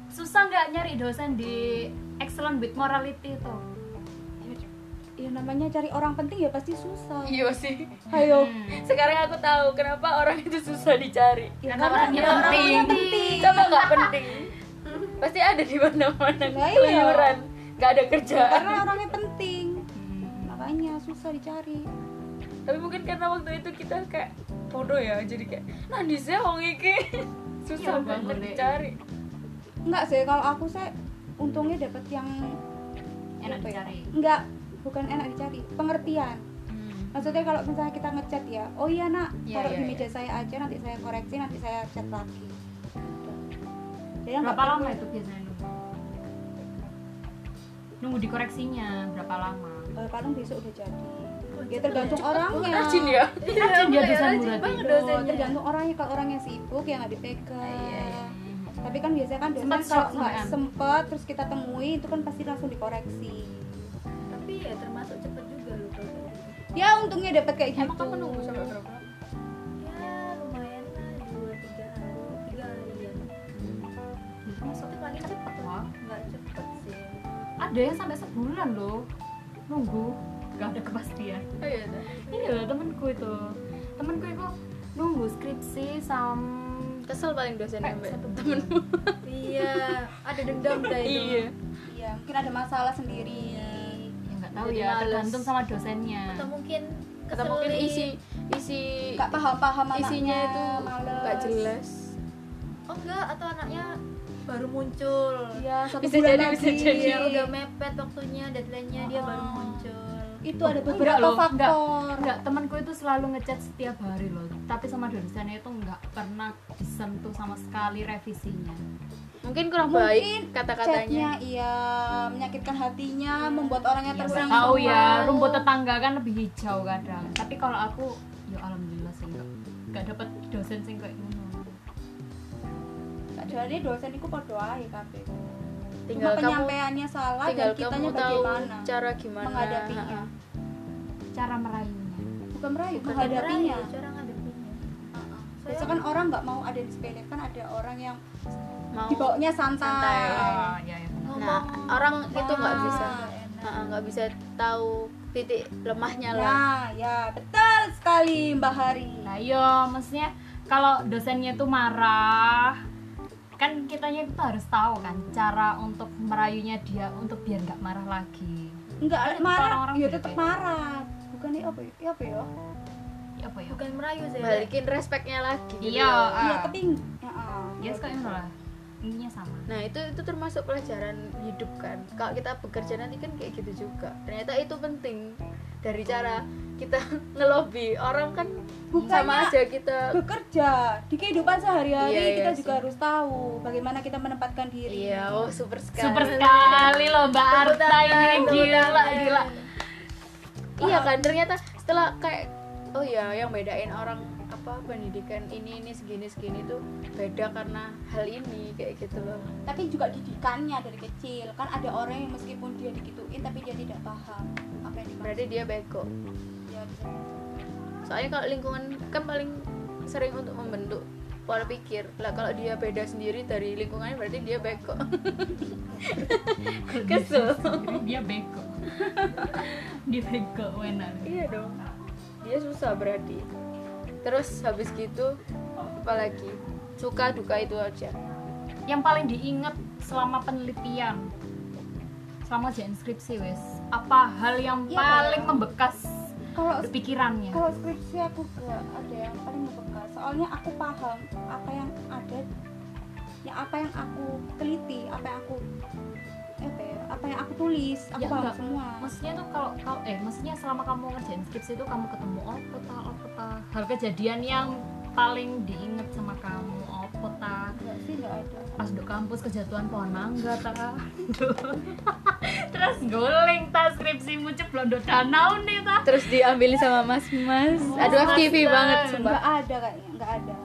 susah nggak nyari dosen di excellent with morality itu Ya namanya cari orang penting ya pasti susah. iya sih Ayo. Hmm. sekarang aku tahu kenapa orang itu susah dicari Ya, Karena orangnya ya penting. penting. coba nggak penting pasti ada di mana-mana Nah, iya. keluyuran nggak ada kerjaan Karena orangnya penting. Hmm. Makanya susah dicari. Tapi mungkin karena waktu itu kita kayak bodoh ya jadi kayak nah di sini wong iki. Susah Iya, banget dicari. Enggak sih, kalau aku saya untungnya dapat yang enak apa ya? dicari. Enggak, bukan enak dicari, pengertian. maksudnya kalau misalnya kita ngechat ya oh iya nak Iya, taruh iya, di meja iya. saya aja nanti saya koreksi nanti saya chat lagi. Jadi berapa lama itu biasanya nunggu? Nunggu dikoreksinya berapa lama? Eh, paling besok udah jadi ya tergantung ya, orangnya. rajin ya? Rajin dia Iya, dosenmu rajin banget Loh, dosennya. tergantung orangnya. Kalau orangnya sibuk ya nggak dipegang. Iya, iya. tapi kan biasanya kan dosen kalau nggak sempet. terus kita temui itu kan pasti langsung dikoreksi. Tapi ya termasuk cepet juga loh ya untungnya dapat kayak gitu. emang kamu nunggu sampai berapa? Ya lumayan lah dua tiga hari tiga harian maksudnya paling cepet lah nggak cepet sih. Ada yang sampai sebulan loh nunggu gak ada kepastian. Oh iya iya. Temanku itu. Temanku itu nunggu skripsi sam kesel paling dosen sampai satu temen bulan. iya ada dendam dah itu. Iya. Iya mungkin ada masalah sendiri. Ya nggak tahu Jadi ya males. tergantung sama dosennya. Atau mungkin atau mungkin isi isi nggak paham-paham isinya anaknya, itu nggak jelas. Oh enggak atau anaknya baru muncul. Iya, satu Bisa bulan jadi, lagi. bisa jadi. dia udah mepet waktunya deadline-nya dia baru Oh. muncul Itu ada Enggak beberapa loh, enggak. faktor. Enggak, temanku itu selalu ngechat setiap hari loh. Tapi sama dosennya itu enggak pernah disentuh sama sekali revisinya. mungkin kurang Mungkin baik kata-katanya iya menyakitkan hatinya, membuat orangnya Ya, nggak tahu ya, rumput tetangga kan lebih hijau kadang. Tapi kalau aku, ya alhamdulillah sih enggak enggak dapat dosen sing kayak ngono. Jadi dosen itu podo ae kabeh. Tinggal Cuma kamu penyampaiannya salah tinggal dan kitanya kamu tahu bagaimana cara gimana menghadapinya. Ha-ha. Cara merayunya. Bukan merayu, Bukan menghadapinya. merayu, cara ngadepinnya Biasa kan orang nggak mau ada yang sepele, kan ada orang yang mau dibawanya santai. Santai. Ah, ya ya. nah orang itu nggak Nah, bisa nggak bisa tahu titik lemahnya lah Nah, ya betul sekali Mbak Hari. Nah, yo, maksudnya kalau dosennya tuh marah, kan kitanya itu harus tahu kan cara untuk merayunya dia untuk biar nggak marah lagi. Enggak Kan marah, orang-orang ya beda tetap beda. marah. Bukan ya apa ya? Ya apa ya? Ya apa ya? bukan merayu sih balikin respeknya lagi gitu Iya, loh. Iya, ah. tapi ya, ah. Ya kayak gitu lah. Intinya sama. Nah itu itu termasuk pelajaran hidup kan. Kalau kita bekerja nanti kan kayak gitu juga. Ternyata itu penting dari cara kita ngelobi orang kan Bukannya sama aja kita. bekerja di kehidupan sehari-hari Iya, iya kita sih. juga harus tahu bagaimana kita menempatkan diri. Iya, oh super sekali. Super sekali loh Mbak Arta ini gila gila. Iya kan ternyata setelah kayak oh ya yang bedain orang apa pendidikan ini ini segini segini tuh beda karena hal ini kayak gitu loh. Tapi juga didikannya dari kecil. Kan ada orang yang meskipun dia digituin tapi dia tidak paham. Berarti dia bego. Ya, bisa. Soalnya kalau lingkungan kan paling sering untuk membentuk pola pikir. Lah kalau dia beda sendiri dari lingkungannya berarti dia bego. Kesel. Dia bego. dia bego enak. iya dong. Dia susah berarti. Terus habis gitu apalagi suka duka itu aja. Yang paling diingat selama penelitian selama ujian skripsi wes apa hal yang Iya, paling Kak. membekas Kalau pikirannya kalau skripsi aku gak ada yang paling membekas. Soalnya aku paham apa yang ada ya apa yang aku teliti, apa yang aku apa ya, apa yang aku tulis, aku Ya, paham enggak. semua. maksudnya tuh kalau kau eh maksudnya selama kamu ngerjain skripsi itu kamu ketemu apa ta apa ta hal kejadian yang paling diinget sama kamu apa ta Enggak sih enggak ada. pas di kampus kejatuhan pohon mangga ta terus guling ta skripsimu ceblok do danau nih ta Terus diambilin sama mas-mas. Aduh Mas FTV dan- banget Enggak sumpah. ada kayaknya, enggak ada.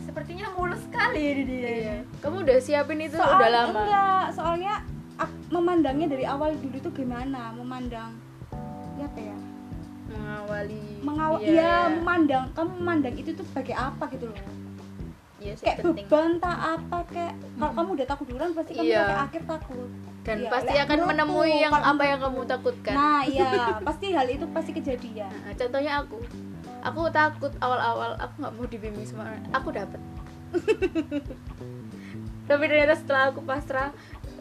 sepertinya mulus sekali ya dia Iya. Kamu udah siapin itu Soalnya udah lama. enggak, soalnya memandangnya dari awal dulu tuh gimana? Memandang ya apa ya? Mengawali. Mengawal Iya, iya, iya. memandang kamu memandang itu tuh sebagai apa gitu loh. Iya sih kayak penting. beban tak apa kayak kalau kamu udah takut duluan pasti kamu Iya. sampai akhir takut Dan Iya, pasti akan menemui yang kalau apa yang kamu takutkan. nah iya pasti hal itu pasti kejadian Nah, contohnya aku. Aku takut awal-awal aku nggak mau dibimbing sama orang. Aku dapet. Tapi ternyata setelah aku pasrah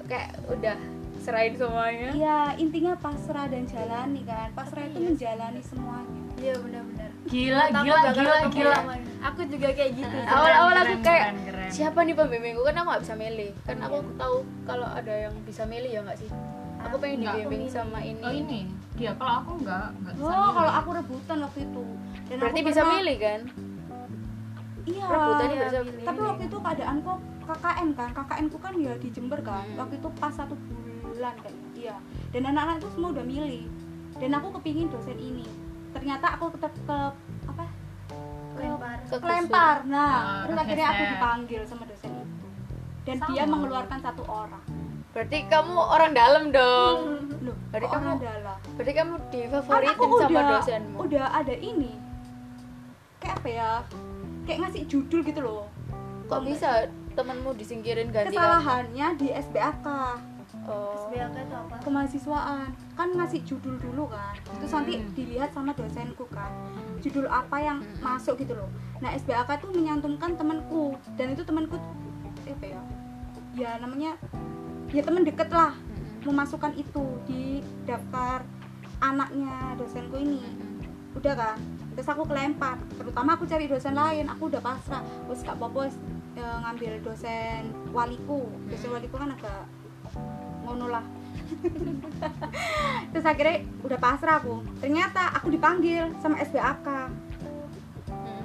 kayak udah serahin semuanya. iya intinya pasrah dan jalani kan pasrah itu menjalani semuanya iya benar-benar gila gila gila gila aku juga kayak gitu Keren, Awal-awal aku keren, kayak keren, keren. siapa nih pembimbingku kan aku nggak bisa milih. Kan aku tahu kalau ada yang bisa milih ya nggak sih. aku pengen Enggak. dibimbing sama ini, oh ini dia kalau aku enggak enggak bisa oh milih. kalau aku rebutan waktu itu dan berarti aku bisa pernah- milih kan iya rebutan iya. bisa milih tapi waktu itu keadaanku KKN kan KKN ku kan ya di Jember kan Hmm. waktu itu pas satu bulan kan iya dan anak-anak itu semua udah milih dan aku kepingin dosen ini ternyata aku tetap ke apa? Kelempar. Ke kelempar. nah Ah, terus akhirnya aku dipanggil sama dosen itu. Dan Sama. dia mengeluarkan satu orang. Berarti kamu orang dalam dong. Loh Berarti orang kamu- dalam? berarti kamu kan difavoritin aku sama udah dosenmu. udah ada ini. Kayak apa ya? Kayak ngasih judul gitu loh. Kok bisa temanmu disingkirin ganti kamu? kesalahannya di SBAK oh. SBAK itu apa? kemahasiswaan. Kan ngasih judul dulu kan. Terus nanti Hmm. dilihat sama dosenku kan. Judul apa yang Hmm. masuk gitu loh. Nah SBAK tuh menyantumkan temanku. Dan itu temanku apa ya? Ya namanya ya teman deket lah. Mm-mm. memasukkan itu di daftar anaknya dosenku ini. Udah kan? Terus aku kelempar. Terutama aku cari dosen lain. Aku udah pasrah. Wes gak apa-apa wes, e, ngambil dosen waliku. Dosen waliku kan agak ngono lah. Terus akhirnya udah pasrah aku. Ternyata aku dipanggil sama SBAK Hmm,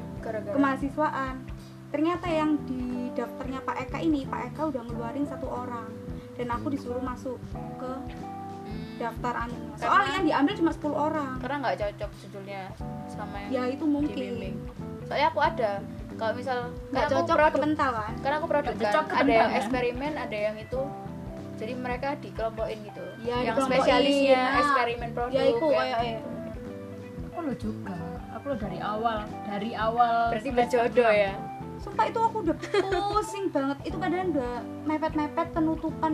kemahasiswaan. Ternyata yang di daftarnya Pak Eka ini Pak Eka udah ngeluarin satu orang. Dan aku disuruh masuk ke Hmm. daftar anu. Soalnya yang diambil cuma 10 orang. Karena nggak cocok judulnya sama yang ya itu mungkin. dibimbing. Soalnya aku ada. Kalau misal nggak cocok produk ke mental kan? karena aku produk kan. ada yang ya? eksperimen ada yang itu jadi mereka dikelompokin gitu. Iya, yang dikelompokin. spesialisnya Nah, eksperimen produk ya itu yang- kayak eh. aku lo juga. Aku lo dari awal dari awal berarti berjodoh ya? Sumpah itu aku udah pusing banget. Itu kadang udah mepet-mepet penutupan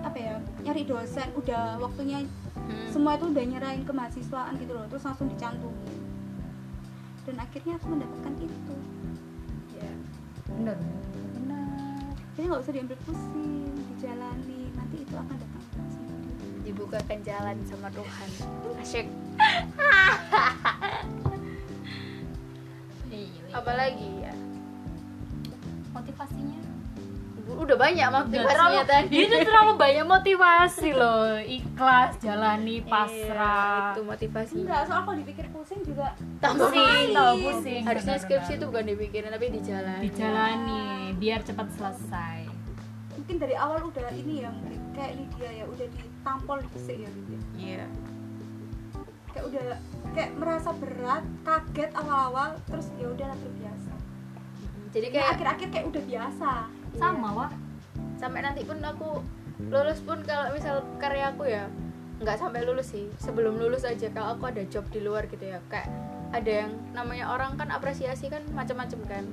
apa ya nyari dosen. Udah waktunya Hmm. semua itu udah nyerahin ke mahasiswaan gitu loh. Terus langsung dicantumin dan akhirnya aku mendapatkan itu. Ya. bener. Bener. Jadi nggak usah diambil pusing dijalani nanti itu akan datang sendiri dibukakan jalan sama Tuhan. Asyik. Iya. apalagi ya? Motivasinya? Udah banyak motivasinya tadi. Itu terlalu banyak motivasi loh. Ikhlas jalani Iya, pasrah. itu motivasinya enggak soal kalau dipikir pusing juga. Tambah pusing. pusing tau pusing harusnya skripsi itu bukan dipikirin tapi dijalani. Dijalani biar cepat selesai mungkin dari awal udah ini ya mungkin kayak Lydia ya udah ditampol disik ya Lydia iya. Kayak udah kayak merasa berat kaget awal-awal terus ya udah terbiasa jadi kayak kayak akhir-akhir kayak udah biasa. Sama wah sampai nanti pun aku lulus pun kalau misal karya aku ya nggak sampai lulus sih. Sebelum lulus aja kalau aku ada job di luar gitu ya kayak ada yang namanya orang kan apresiasi kan macam-macam kan.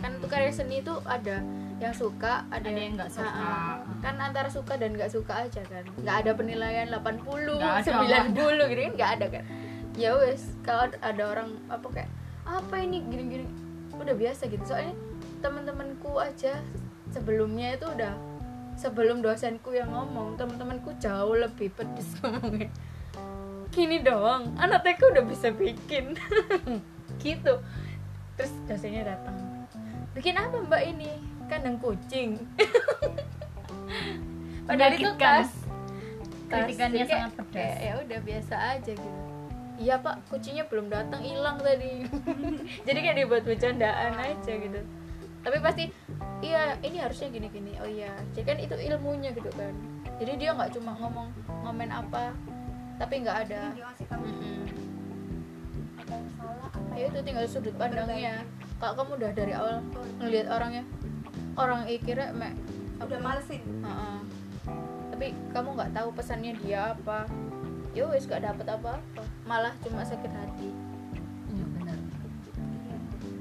Kan itu karya seni itu ada yang suka ada, Ada yang nggak suka. Ah. kan antara suka dan nggak suka aja kan. Nggak ada penilaian 80 Nggak ada, 90 gitu kan nggak ada kan. Ya wes kalau ada- ada orang apa kayak apa ini? Gini-gini. Udah biasa gitu. Soalnya teman-temanku aja sebelumnya itu udah sebelum dosenku yang ngomong teman-temanku jauh lebih pedes ngomongnya. Gini doang anak TK udah bisa bikin. Gitu. Terus dosennya datang. Bikin apa mbak ini kandang kucing. Padahal itu tas. Kritikannya sangat pedas. kayak ya udah biasa aja gitu. Iya pak kucingnya belum datang hilang tadi. Jadi kayak dibuat bercandaan aja gitu. Tapi pasti iya ini harusnya gini gini oh iya jadi kan itu ilmunya gitu kan. Jadi dia nggak cuma ngomong ngomen apa tapi nggak ada. Apa? Ya itu tinggal sudut pandangnya. Kalau kamu udah dari awal ngelihat orangnya orang eh, kira mek udah malesin? Heeh. tapi kamu nggak tahu pesannya dia apa. Ya wes gak dapet apa-apa. Malah cuma sakit hati. Iya benar.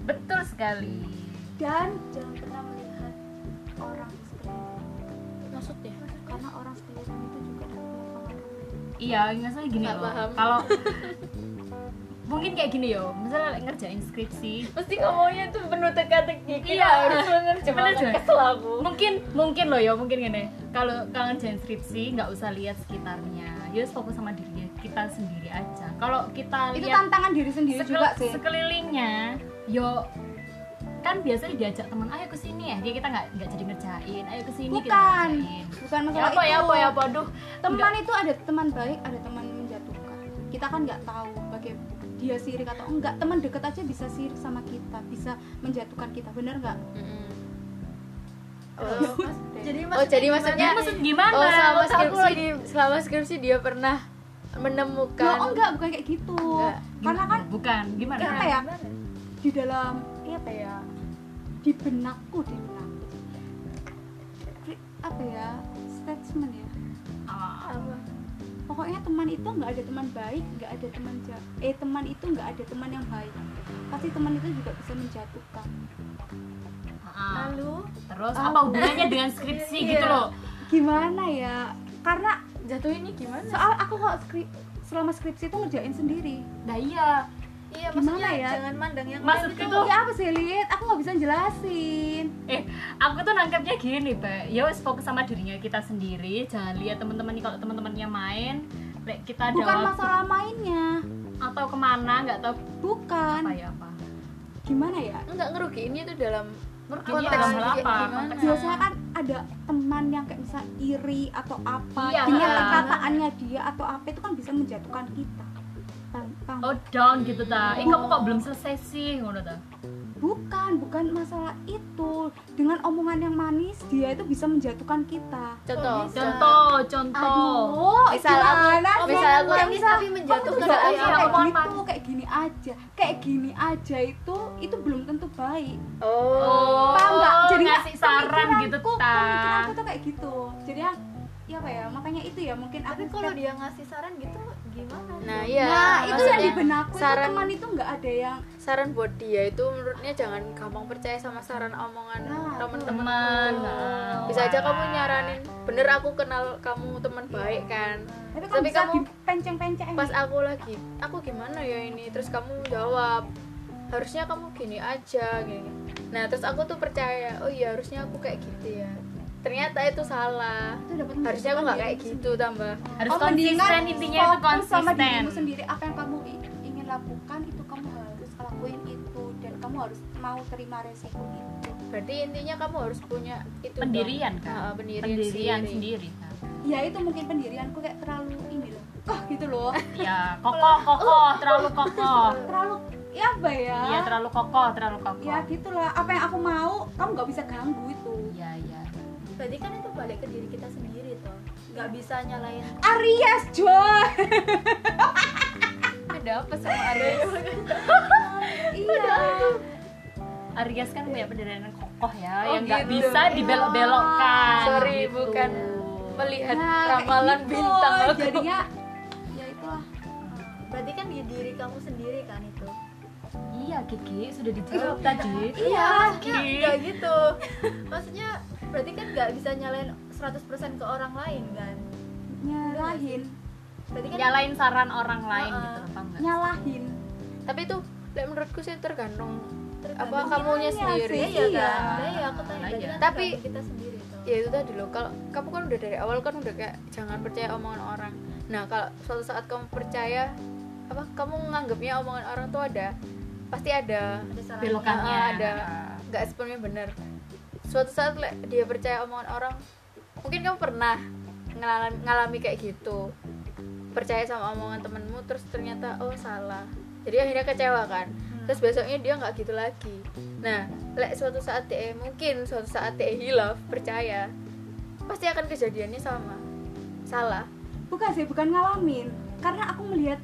Betul sekali. Dan jangan pernah melihat orang di sekeliling maksudnya? Karena orang sekeliling itu juga dapat iya nggak salah gini loh. Kalau mungkin kayak gini yo misalnya ngerjain skripsi. Mesti ngomongnya tuh penuh teka-teki Iya. harus Bener, Joy. kesel aku. Mungkin mungkin loh ya mungkin gini. Kalau kangen ngerjain skripsi nggak usah lihat sekitarnya. Ya fokus sama diri kita sendiri aja. Kalau kita itu lihat tantangan diri sendiri sekel- juga sih. sekelilingnya yo kan biasanya diajak teman ayo ke sini ya. Dia kita nggak nggak jadi ngerjain ayo ke sini kita bukan. ngerjain. Bukan ya masalah apa itu ya apa ya apa aduh teman itu ada teman baik ada teman menjatuhkan. Kita kan nggak tahu bagaimana dia sirik atau enggak teman deket aja bisa sirik sama kita bisa menjatuhkan kita bener nggak? Mm-mm. Ya Oh, udah. jadi oh jadi maksudnya maksud gimana? Oh selama skripsi. lagi- selama skripsi dia pernah Loh, menemukan oh enggak bukan kayak gitu. Enggak. karena kan bukan gimana? Kenapa ya? di dalam apa ya? Di benakku di benakku. Apa ya? Statement ya? Ah, pokoknya teman itu nggak ada teman baik nggak ada teman ja- eh teman itu nggak ada teman yang baik pasti teman itu juga bisa menjatuhkan ah. lalu terus Oh. apa hubungannya dengan skripsi Iya. gitu loh gimana ya karena jatuh ini gimana soal aku kok skrip selama skripsi itu ngerjain sendiri nah iya iya Gimana maksudnya ya? jangan mandang yang Maksudku lain tuh- ya apa sih lihat aku nggak bisa jelasin. Eh aku tuh nangkepnya gini pak ya wes fokus sama dirinya kita sendiri. Jangan lihat teman-teman nih kalau teman-temannya main. Like, kita ada bukan waktu masalah mainnya. Atau ke mana nggak tahu. Bukan. Apa ya apa? Gimana ya? Enggak ngerugiinnya itu dalam Merugiinnya konteks dalam hal apa? biasanya kan ada teman yang kayak bisa iri atau apa. Iya. dengan perkataannya dia atau apa itu kan bisa menjatuhkan kita? Oh down gitu ta. Eh kamu kok belum selesai sih? Ngono ta? Bukan bukan masalah itu. Dengan omongan yang manis dia itu bisa menjatuhkan kita. Contoh. Bisa? contoh contoh. Aduh Misal aku- oh, misal aku manis misal, tapi menjatuhkan Iya, kayak gitu kayak gini aja. Kayak gini aja itu itu belum tentu baik. Oh. Paham nggak? Jadi ngasih saran gitu ta. pemikiranku tuh kayak gitu. Jadi ya ya apa ya? Makanya itu ya mungkin tapi aku kalau dia ngasih saran gitu gimana? Nah iya nah itu yang di benakku itu saran teman itu nggak ada yang saran buat dia itu menurutnya jangan gampang percaya sama saran omongan Nah, temen-temen teman itu. nah. bisa aja kamu nyaranin bener aku kenal kamu teman baik kan? Tapi, Tapi kamu- dipenceng-penceng pas aku lagi aku gimana ya ini? Terus kamu jawab harusnya kamu gini aja gini. Nah terus aku tuh percaya oh iya harusnya aku kayak gitu ya ternyata itu salah. Itu dapat harusnya aku nggak kayak gitu tambah. Harus Oh, mendingan konsisten intinya itu fokus sama konsisten. dirimu sendiri. Apa yang kamu ingin lakukan itu kamu harus lakuin itu. Dan kamu harus mau terima resiko itu. Berarti intinya kamu harus punya itu dong. pendirian kan Ah, pendirian, pendirian sendiri. sendiri kan ya itu mungkin pendirianku kayak terlalu ini loh. Kok gitu loh. Ya kokoh kokoh terlalu kokoh. Terlalu ya apa ya? Iya terlalu kokoh terlalu kokoh. Ya gitulah. Apa yang aku mau kamu nggak bisa ganggu itu berarti kan itu balik ke diri kita sendiri toh. Nggak bisa nyalain Aries Joy ada apa sama Aries? Iya. Aries kan punya pendirian yang kokoh ya Oh, yang nggak gitu. bisa dibelok-belokkan. Sorry, gitu. bukan melihat Nah, ramalan gitu. bintang. aku jadinya ya itulah. Berarti kan di diri kamu sendiri kan iya Kiki sudah dijawab tadi. Iya maksudnya Ki. nggak gitu. Maksudnya berarti kan nggak bisa nyalain 100% ke orang lain kan? Nyalahin. Berarti kan nyalain saran orang lain gitu apa enggak? Nyalahin. Tapi itu menurutku sih tergantung tergantung apa kamunya sendiri. Sih. iya Iya. kan iya aku tanya iya. Tapi- kita sendiri ya itu tadi loh kalau kamu kan udah dari awal kan udah kayak jangan percaya omongan orang. Nah kalau suatu saat kamu percaya apa kamu nganggapnya omongan orang tuh ada pasti ada ada saran belokannya Ah, ada. nggak sepenuhnya benar suatu saat dia percaya omongan orang mungkin kamu pernah ngalami, ngalami kayak gitu. Percaya sama omongan temenmu terus ternyata oh salah. Jadi akhirnya kecewa kan? Terus besoknya dia nggak gitu lagi. Nah lek suatu saat dia mungkin suatu saat dia hilaf percaya pasti akan kejadiannya sama. Salah. Bukan sih bukan ngalamin. Karena aku melihat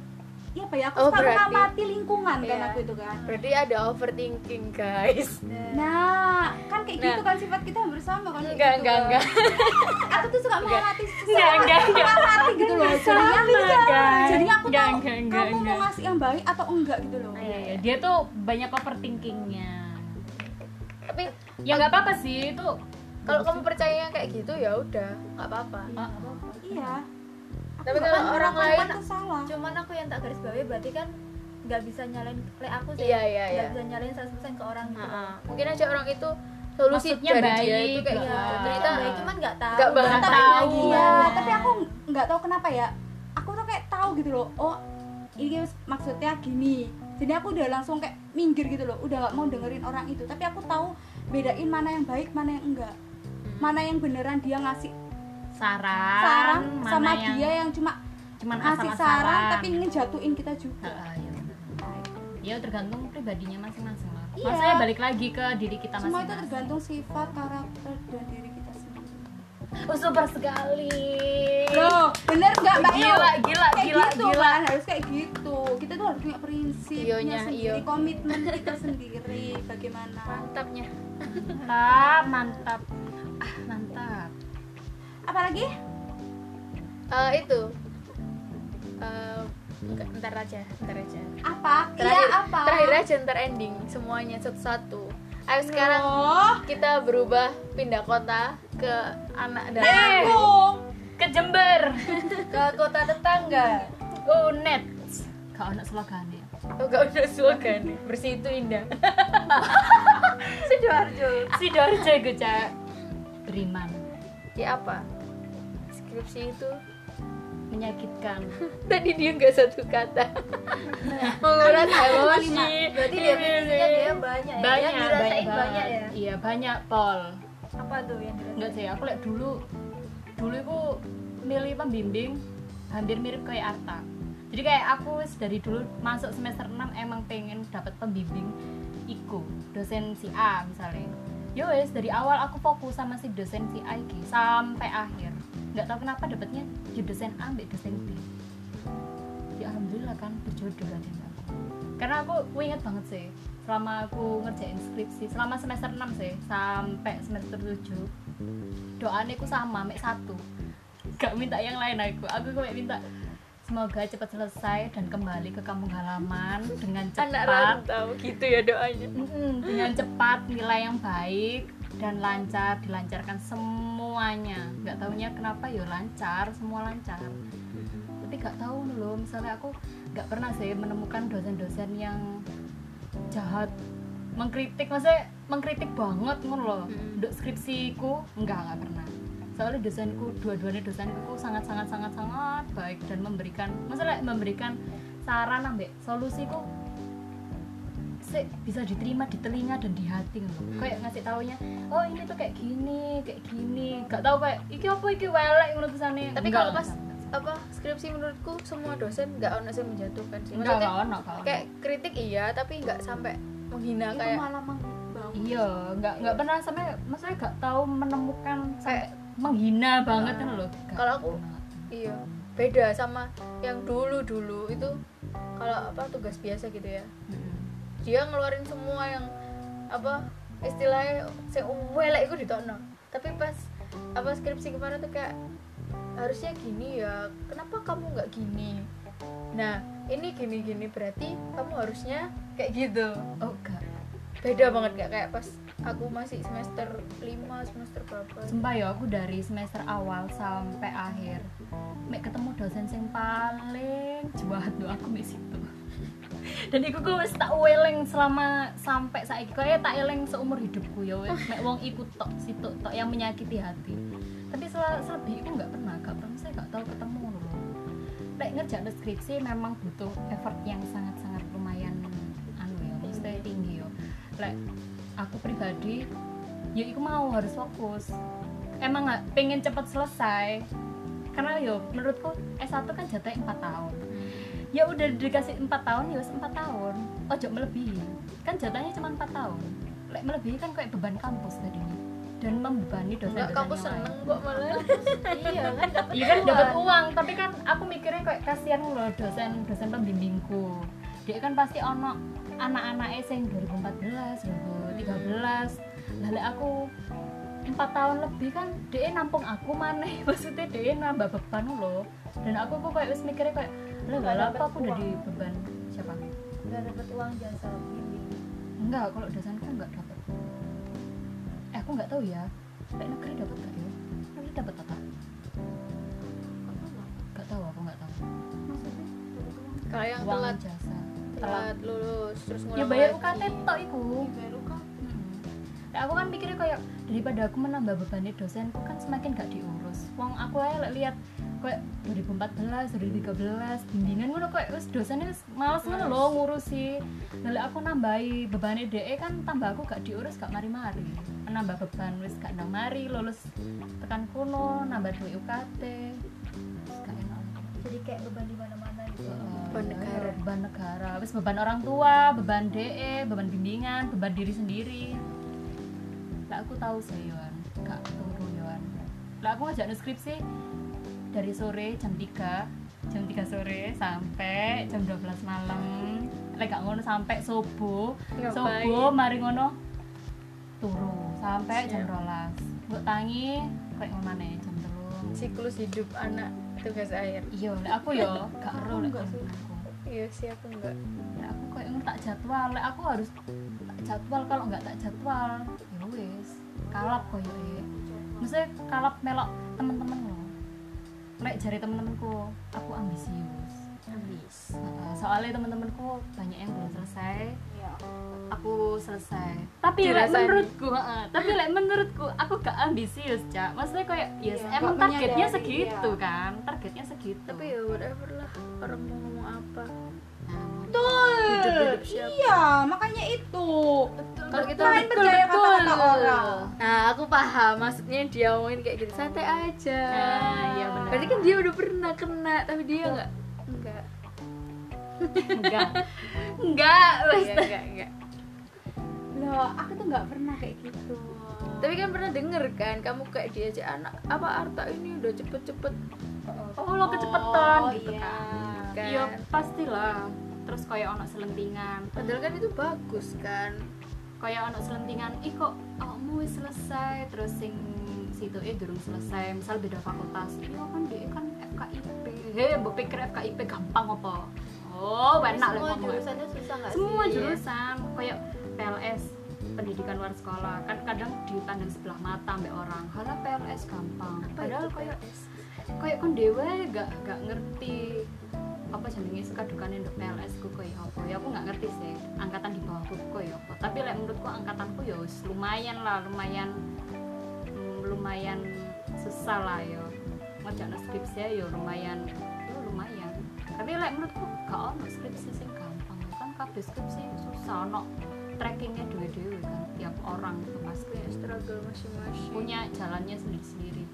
ya apa ya. Aku Oh, suka mengamati lingkungan kan Iya. aku itu kan. Berarti ada overthinking guys. Nah kan kayak Nah. gitu kan sifat kita hampir sama kan kayak enggak gitu enggak kan. enggak. Aku tuh suka mengamati Enggak, enggak, enggak. mengamati gitu loh jadinya jadinya aku Enggak, tahu enggak, enggak, kamu mau enggak. ngasih yang baik atau enggak gitu loh. Iya, iya. dia tuh banyak overthinkingnya. Tapi ya nggak apa-apa sih itu kalau kamu percaya kayak gitu ya udah nggak apa-apa. Iya Tapi kalau akan orang lain- itu salah. cuman aku yang tak garis bawahi berarti kan nggak bisa nyalain le aku sih. Iya, iya, nggak iya. bisa nyalain 100% ke orang gitu. Nah, mungkin aja orang itu solusi Maksudnya dari dia baik, itu kayak iya. gitu. Ternyata baik cuman nggak tahu. Nggak tahu. lagi. Iya Nah. tapi aku nggak tahu kenapa ya. Aku tuh kayak tahu gitu loh oh ini maksudnya gini. Jadi aku udah langsung kayak minggir gitu loh udah gak mau dengerin orang itu. Tapi aku tahu bedain mana yang baik mana yang enggak. Mana yang beneran dia ngasih saran, saran mana sama yang dia yang cuma cuman ngasih asal-asalan. saran tapi ngejatuhin kita juga. Iya. Benar. ya tergantung pribadinya masing-masing lah Iya. maksudnya balik lagi ke diri kita semua itu masing-masing. tergantung sifat karakter dan diri kita sendiri. Oh super sekali. Loh bener nggak mbak gila gila kayak gila gitu gila. Kan harus kayak gitu. Kita tuh harus punya prinsip punya sendiri iyo. komitmen kita sendiri bagaimana? Mantapnya. Mantap mantap ah mantap apalagi Eh, itu. Eh, enggak, ntar aja ntar aja. Apa? Terakhir iya apa. terakhir aja ntar ending. Semuanya satu-satu. Ayo sekarang Loh, kita berubah pindah kota ke anak dan ke Jember. Ke kota tetangga. Oh net kau anak slogan ya. Oh gak udah slogan. Bersih itu indah. Sidoarjo. Sidoarjo gue cak beriman. Ya apa skripsi itu menyakitkan. Tadi dia nggak satu kata. Menguras emosi berarti definisinya dia banyak ya. Banyak yang dirasain banyak, banyak ya? Iya banyak pol apa tuh yang dirasain? Enggak sih aku lihat dulu. Dulu aku milih pembimbing hampir mirip kayak Arta. Jadi kayak aku dari dulu masuk semester 6 emang pengen dapat pembimbing iku dosen si A misalnya. Yo wes dari awal aku fokus sama si dosen si A iki sampai akhir nggak tahu kenapa dapetnya di dosen A ambil dosen B. Ya alhamdulillah kan berjodoh lah dengan aku karena aku, aku ingat banget sih selama aku ngerjain skripsi selama semester 6 sih sampai semester 7 doanya aku sama mek satu. Gak minta yang lain aku. Aku kayak minta semoga cepat selesai dan kembali ke kampung halaman dengan anak cepat. rantau gitu ya doanya. Dengan cepat nilai yang baik dan lancar dilancarkan semuanya. Nggak tahunya kenapa ya lancar semua lancar. Tapi nggak tahu loh misalnya aku nggak pernah sih menemukan dosen-dosen yang jahat. Mengkritik maksudnya mengkritik banget ngono loh. Untuk skripsiku enggak nggak pernah. Soalnya dosenku dua-duanya dosenku sangat sangat sangat sangat baik dan memberikan maksudnya memberikan saran ambek solusiku sih bisa diterima di telinga dan di hati gitu. Hmm. kayak ngasih taunya oh ini tuh kayak gini kayak gini gak tahu kayak iki apa iki welek menurut tulisannya Tapi Enggak, kalau enggak pas- apa skripsi menurutku semua dosen nggak ono yang menjatuhkan sih enggak maksudnya enggak ono, enggak ono. kayak kritik iya tapi nggak sampai menghina itu kayak malah iya nggak nggak pernah sampai maksudnya gak tahu menemukan sampai Kayak- menghina banget kan loh Kalau aku- iya beda sama yang dulu dulu itu kalau apa tugas biasa gitu ya Mm-mm. Dia ngeluarin semua yang apa istilahnya saya welek itu ditokno. Tapi pas apa skripsi kemarin tuh kayak harusnya gini ya kenapa kamu nggak gini? Nah ini gini gini berarti kamu harusnya kayak gitu. Oh enggak. Beda banget gak kayak pas aku masih semester 5 semester berapa? Sumpah ya aku dari semester awal sampai akhir Mek ketemu dosen yang paling jahat aku di situ dan iku gue wis tak weleng selama sampai saiki. Kayak tak eleng seumur hidupku ya wes mek wong iku tok situ tok yang menyakiti hati. Tapi sel selebih itu nggak pernah gak pernah. Saya nggak tahu ketemu loh Lek ngerjain skripsi memang butuh effort yang sangat-sangat lumayan anu ya mesti tinggi yo Lek aku pribadi ya iku mau harus fokus. Emang nggak pengen cepet selesai. Karena yo menurutku S1 kan jatuhnya 4 tahun ya udah dikasih 4 tahun ya 4 tahun. Ojo melebihi. Kan jatahnya cuma 4 tahun. Lek melebihi kan kayak beban kampus tadinya dan membebani dosen Enggak, kamu seneng kok malah. Iya kan dapat Iya kan dapat uang, tapi kan aku mikirnya kayak kasihan loh dosen dosen pembimbingku. Dia kan pasti ono anak-anak sing 2014, 2013. Lalu aku empat tahun lebih kan dia nampung aku mana maksudnya dia nambah beban loh. Dan aku kok kayak wis mikirnya kayak lah Nggak apa aku udah di beban siapa nggak dapat uang jasa bimbing enggak kalau dosenku enggak dapat eh aku nggak tahu ya. Kayak negeri dapat gak ya? Negeri dapat apa? Nggak tahu aku nggak tahu. Maksudnya kalau yang uang telat jasa. telat lulus terus ya ngulang bayar lagi. UKT tok iku. Kan Mm-mm. Nah, aku kan mikirnya kayak daripada aku menambah beban dosenku kan semakin gak diurus. Wong aku aja lihat kayak 2014 2013 bimbingan ngono kayak wis dosennya wis males ngono lho ngurusi. Lalu aku nambahi beban DE kan tambah aku gak diurus gak mari-mari. Menambah beban wis gak nang mari lulus tekan kuno nambah duit UKT gak enak. Jadi kayak beban di mana-mana gitu. Beban Iya, negara. beban negara. Wis beban orang tua beban DE beban bimbingan beban diri sendiri. Lah aku tahu sih Yohan. Gak turu Yohan. Lah aku ngajak skripsi dari sore jam 3 jam 3 sore sampai jam 12 malam. Lek gak ngono sampai subuh. Subuh mari ngono turu sampai jam Siap. 12 mbok tangi kayak ngono maneh jam 3 siklus hidup anak tugas akhir. Iya lek aku yo gak ero lek enggak aku. Iya sih aku enggak Lek aku kayak ngono tak jadwal lek aku harus tak jadwal kalau nggak tak jadwal ya wis kalap koyo e maksudnya kalap melok temen-temen lo lek jari temen-temenku aku ambisius. Heeh, soalnya temen-temenku banyak yang belum selesai. Iya. aku selesai. Tapi lek menurutku heeh, tapi lek menurutku aku gak ambisius cak. Maksudnya kayak yes Iya, emang targetnya segitu iya. kan? Targetnya segitu. Tapi ya whatever lah orang mau ngomong apa Betul. Siapa? Iya, makanya itu. kalau kita Main percaya kata-kata orang. nah aku paham maksudnya dia ngomongin kayak gitu santai aja Nah, iya benar. berarti kan dia udah pernah kena tapi dia enggak enggak enggak enggak enggak enggak enggak Loh, aku tuh nggak pernah kayak gitu. tapi kan pernah denger kan kamu kayak diajak anak apa Arta ini udah cepet-cepet oh lo kecepetan Oh, gitu iya. kan Kan. iya pastilah terus kayak ono selentingan. Padahal kan itu bagus kan. Kayak ono selentingan ih kok awakmu wis selesai? Terus sing situ eh durung selesai misal beda fakultas. Iya kan dia kan FKIP heh mbok pikir FKIP gampang apa? Oh enak lah semua jurusannya susah nggak semua sih? jurusan kayak PLS pendidikan luar sekolah. Kan kadang dipandang sebelah mata mbak orang. Halah PLS gampang. Apa padahal PLS? kayak kon dewe gak gak ngerti apa jenenge? Sekadukane nduk PLS ku koyo apa? Ya aku gak ngerti sih angkatan di bawahku koyo apa? Tapi lek menurutku angkatanku ya lumayan lah lumayan mm, lumayan susah lah ya. Ngerjain skripsi ya lumayan ya lumayan. Tapi lek menurutku gak ono skripsi sing gampang. Kan kabeh skripsi susah ono trackingnya dewe-dewe kan. Tiap orang itu pasti Kayak struggle masing-masing. punya jalannya sendiri-sendiri.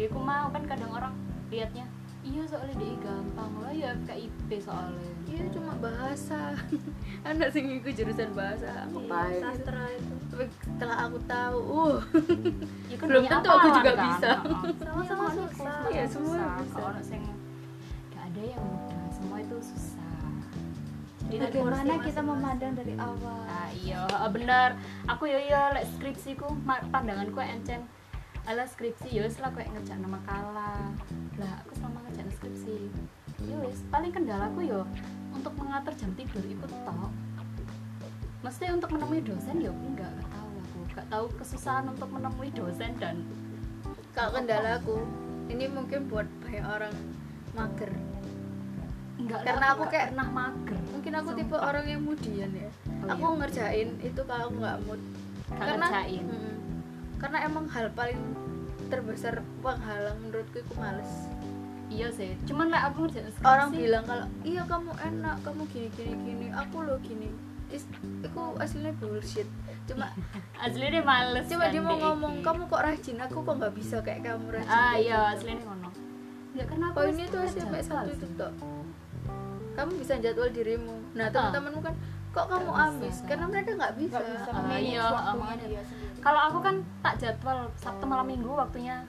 Ya aku mau kan kadang orang liatnya iya soalnya dia gampang lah ya KIP soalnya iya cuma bahasa anak sing ikut jurusan bahasa aku Iya, sastra itu tapi setelah aku tahu uh ya kan Belum banyak tentu aku juga kan. bisa. Sama-sama Iya, susah. Iya, semua susah. bisa. Kalau sing gak ada yang mudah semua itu susah jadi Bagaimana kita memandang dari awal? Nah, iya bener aku ya iya lek skripsiku pandanganku encen ala skripsi ya lah kayak ngerjain makalah lah aku selama ngerjain skripsi ya paling kendalaku yo untuk mengatur jam tidur ikut tok mesti untuk menemui dosen ya enggak gak tahu aku. Gak tahu kesusahan untuk menemui dosen dan kalau kendala aku ini mungkin buat banyak orang mager. Enggak Karena aku gak kayak- pernah mager mungkin aku tipe Sumpah. orang yang mudian ya Oh, aku iya. ngerjain itu kalau aku nggak mood. Gak karena ngerjain. Mm, karena emang hal paling terbesar penghalang menurutku itu males. Iya sih cuman lah aku ngerjain orang bilang kalau iya kamu enak kamu gini gini gini. Aku lo gini. Is, itu aslinya bullshit. Cuma asli dia males kan dia mau ngomong iki. kamu kok rajin? Aku kok nggak bisa kayak kamu rajin ah iya gitu." asli ini ngono. Ya karena aku poinnya tuh jadwal satu itu toh. Kamu bisa jadwal dirimu. Nah teman-temanmu kan kok kamu ambis bisa. karena mereka nggak bisa, Nggak bisa Ah, manage iya, kalau aku kan tak jadwal sabtu malam minggu waktunya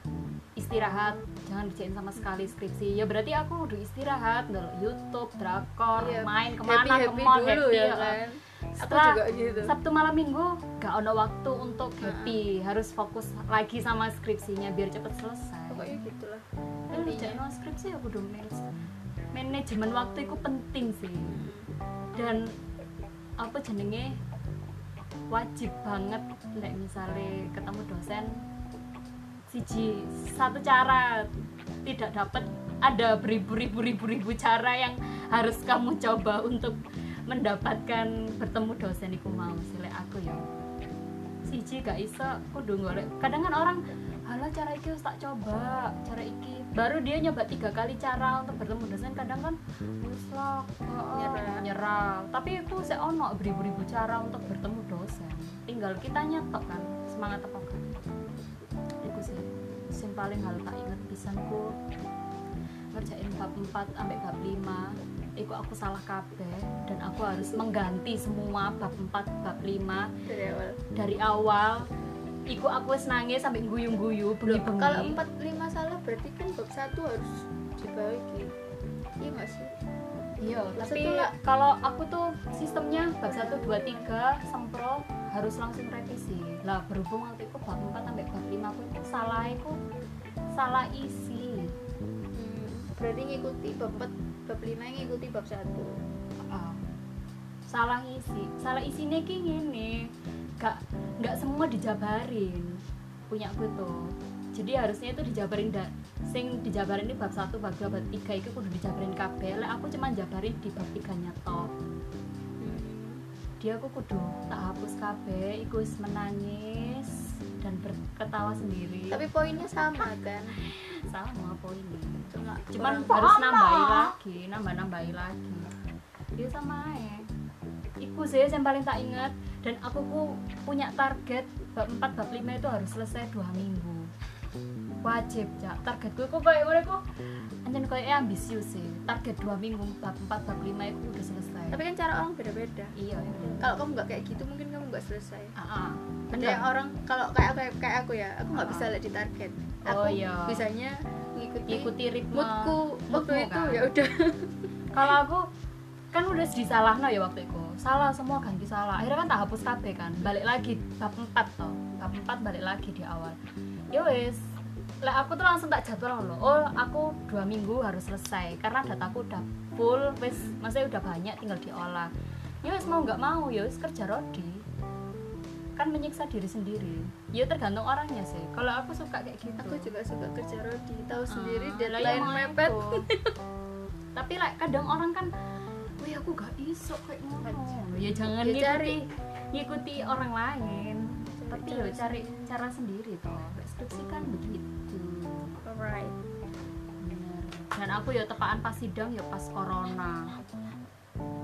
istirahat. Jangan dijain sama sekali skripsi. Ya berarti aku udah istirahat ndelok YouTube drakor Iya, main ke mana happy happy ke mall dulu happy ya ya. kan. Aku Setelah juga gitu. Sabtu malam minggu gak ada waktu untuk happy. Harus fokus lagi sama skripsinya biar cepet selesai. Pokoknya gitulah. Kan intinya. ngerjain skripsi aku udah manage. Manajemen waktu itu penting sih. Dan apa jenenge wajib banget lek misalnya ketemu dosen siji satu cara tidak dapat. Ada beribu-ribu ribu-ribu cara yang harus kamu coba untuk mendapatkan bertemu dosen iku mau sih lek aku ya. Siji gak iso kudu golek. Kadang kan orang halah cara iki tak coba cara iki. Baru dia nyoba tiga kali cara untuk bertemu dosen kadang kan wis lah Nyerah. nyerah. Tapi aku saya ono beribu-ribu cara untuk bertemu dosen tinggal kita nyetok kan semangat apa kan itu sih sing paling hal tak inget pisanku. Ngerjain bab 4 sampai bab 5 Iku aku salah kabeh dan aku harus mengganti semua bab 4 bab 5 dari awal. Dari awal Iku aku wis nangis sampai guyu-guyu bengi-bengi. kalau empat lima salah berarti kan bab satu harus dibagi iya nggak sih Iya, tapi kalau aku tuh sistemnya bab 1 2 3 sempro harus langsung revisi. Lah berhubung waktu itu bab 4 sampai bab 5 aku itu salah aku salah isi. Hmm, berarti ngikuti bab empat bab lima ngikuti bab satu Ah. salah isi. Salah isinya ki ngene. Gak gak semua dijabarin. Punya aku tuh. Jadi harusnya itu dijabarin da, sing dijabarin di bab 1, bab 2, bab 3 itu kudu dijabarin kabeh. Lah aku cuma jabarin di bab 3-nya tok. Hmm, dia aku kudu tak hapus kabeh iku wis menangis dan berketawa sendiri. Tapi poinnya sama kan? Sama poinnya. Cuma cuman harus nambahi lagi nambah nambahi lagi. Dia sama aja iku sih yang paling tak ingat. Dan aku ku punya target bab 4 bab 5 itu harus selesai dua minggu wajib ya targetku ku kayak ngono ku anjen kayak ambisius sih. Target dua minggu bab 4 bab 5 itu udah selesai. Tapi kan cara orang beda-beda. Iya kalau kamu nggak kayak gitu mungkin kamu nggak selesai. Ada Bener. yang orang kalau kayak kayak kayak aku ya aku nggak Ah. bisa lihat di target. Oh, aku iya. bisanya ngikuti ikuti ritme moodku. Waktu moodmu, itu kan? ya udah. Kalau aku kan udah disalah ya waktu itu. Salah semua ganti salah. Akhirnya kan tak hapus kabeh kan. Balik lagi bab 4 toh. Bab 4 balik lagi di awal. Ya wes lah aku tuh langsung tak jadwal loh oh aku dua minggu harus selesai karena dataku udah full. Wes maksudnya udah banyak tinggal diolah. Ya wes mau nggak mau ya wes kerja rodi. Kan menyiksa diri sendiri. Ya tergantung orangnya sih. Kalau aku suka kayak gitu. Aku juga suka kerja rodi. Tahu sendiri Ah, lah, deadline ya mepet. tapi like, kadang orang kan wih aku gak iso kayak ngono. Ya jangan Ya, ngikuti cari. ngikuti orang lain. Cari tapi cara ya cari cara sendiri toh. Skripsi kan begitu alright. Bener. dan aku ya tepaan pas sidang ya pas corona.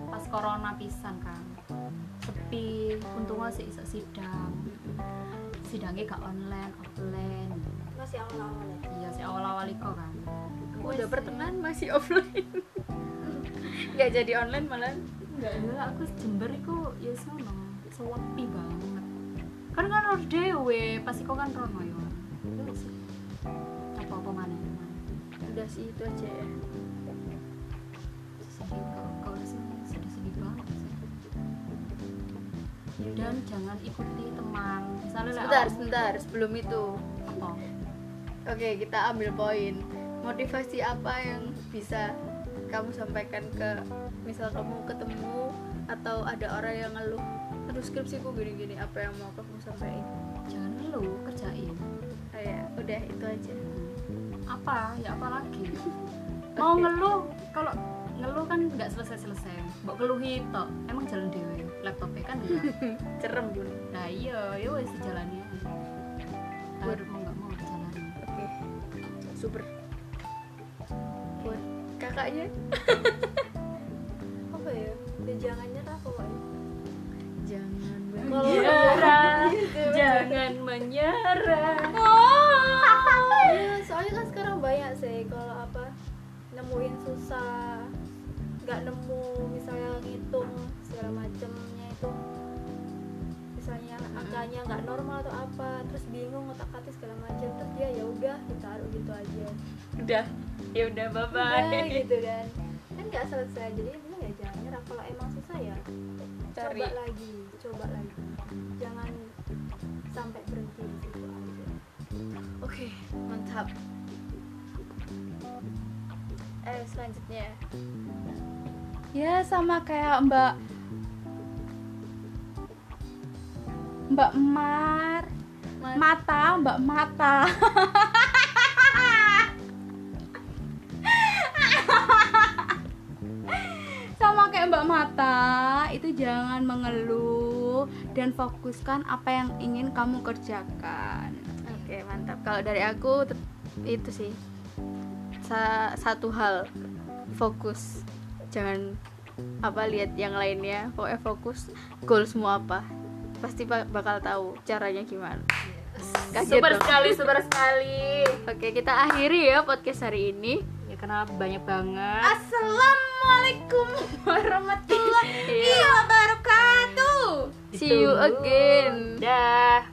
Pas corona pisan kan sepi. Untungnya sih iso sidang. Sidangnya gak online offline. Masih awal-awal ya? Iya sih awal-awal iko kan aku udah pertengahan masih offline. Nggak jadi online malah enggak ada aku Jember iku ya sono sepi banget. Kan kan harus dewe pasti kok kan rono ya. Apa apa mana udah sih itu aja ya. Sedih kok kau sih sedih sedih banget sih. Dan jangan ikuti teman. Misalnya sebentar sebentar sebelum itu. Apa? Oke kita ambil poin. Motivasi apa yang bisa kamu sampaikan ke misal kamu ketemu atau ada orang yang ngeluh aduh skripsiku gini-gini apa yang mau kamu sampaikan? Jangan lu kerjain. Oh ya udah itu aja apa? Ya apa lagi? Mau ngeluh kalau ngeluh kan nggak selesai selesai mbok keluhi tok. Emang jalan dewe laptopnya kan enggak. Cerem bun nah iya ya wes dijalani aja. Buat- mau nggak mau dijalani. Oke. Super. Buat kakaknya. Apa ya? Ya jangan nyerah pokoknya jangan Kalau- menyerah. jangan menyerah nemuin susah nggak nemu misalnya ngitung segala macemnya itu. Misalnya angkanya nggak normal atau apa terus bingung otak atik segala macam terus dia ya udah ditaruh gitu aja. Udah ya udah bye udah bye gitu kan. Kan nggak selesai jadi intinya ya jangan nyerah. Kalau emang susah ya Cari. coba lagi coba lagi. Jangan sampai berhenti di situ aja. Oke mantap eh selanjutnya. Ya sama kayak mbak mbak Mar Mas- mata mbak mata. Sama kayak mbak mata itu jangan mengeluh dan fokuskan apa yang ingin kamu kerjakan. Oke mantap. Kalau dari aku itu sih sa- satu hal fokus. Jangan apa lihat yang lainnya. Pokoknya fokus goalsmu apa. Pasti ba- bakal tahu caranya gimana. Kaget super dong. sekali super sekali Oke kita akhiri ya podcast hari ini. ya karena banyak banget Assalamualaikum warahmatullahi Iya. wabarakatuh See you again. dah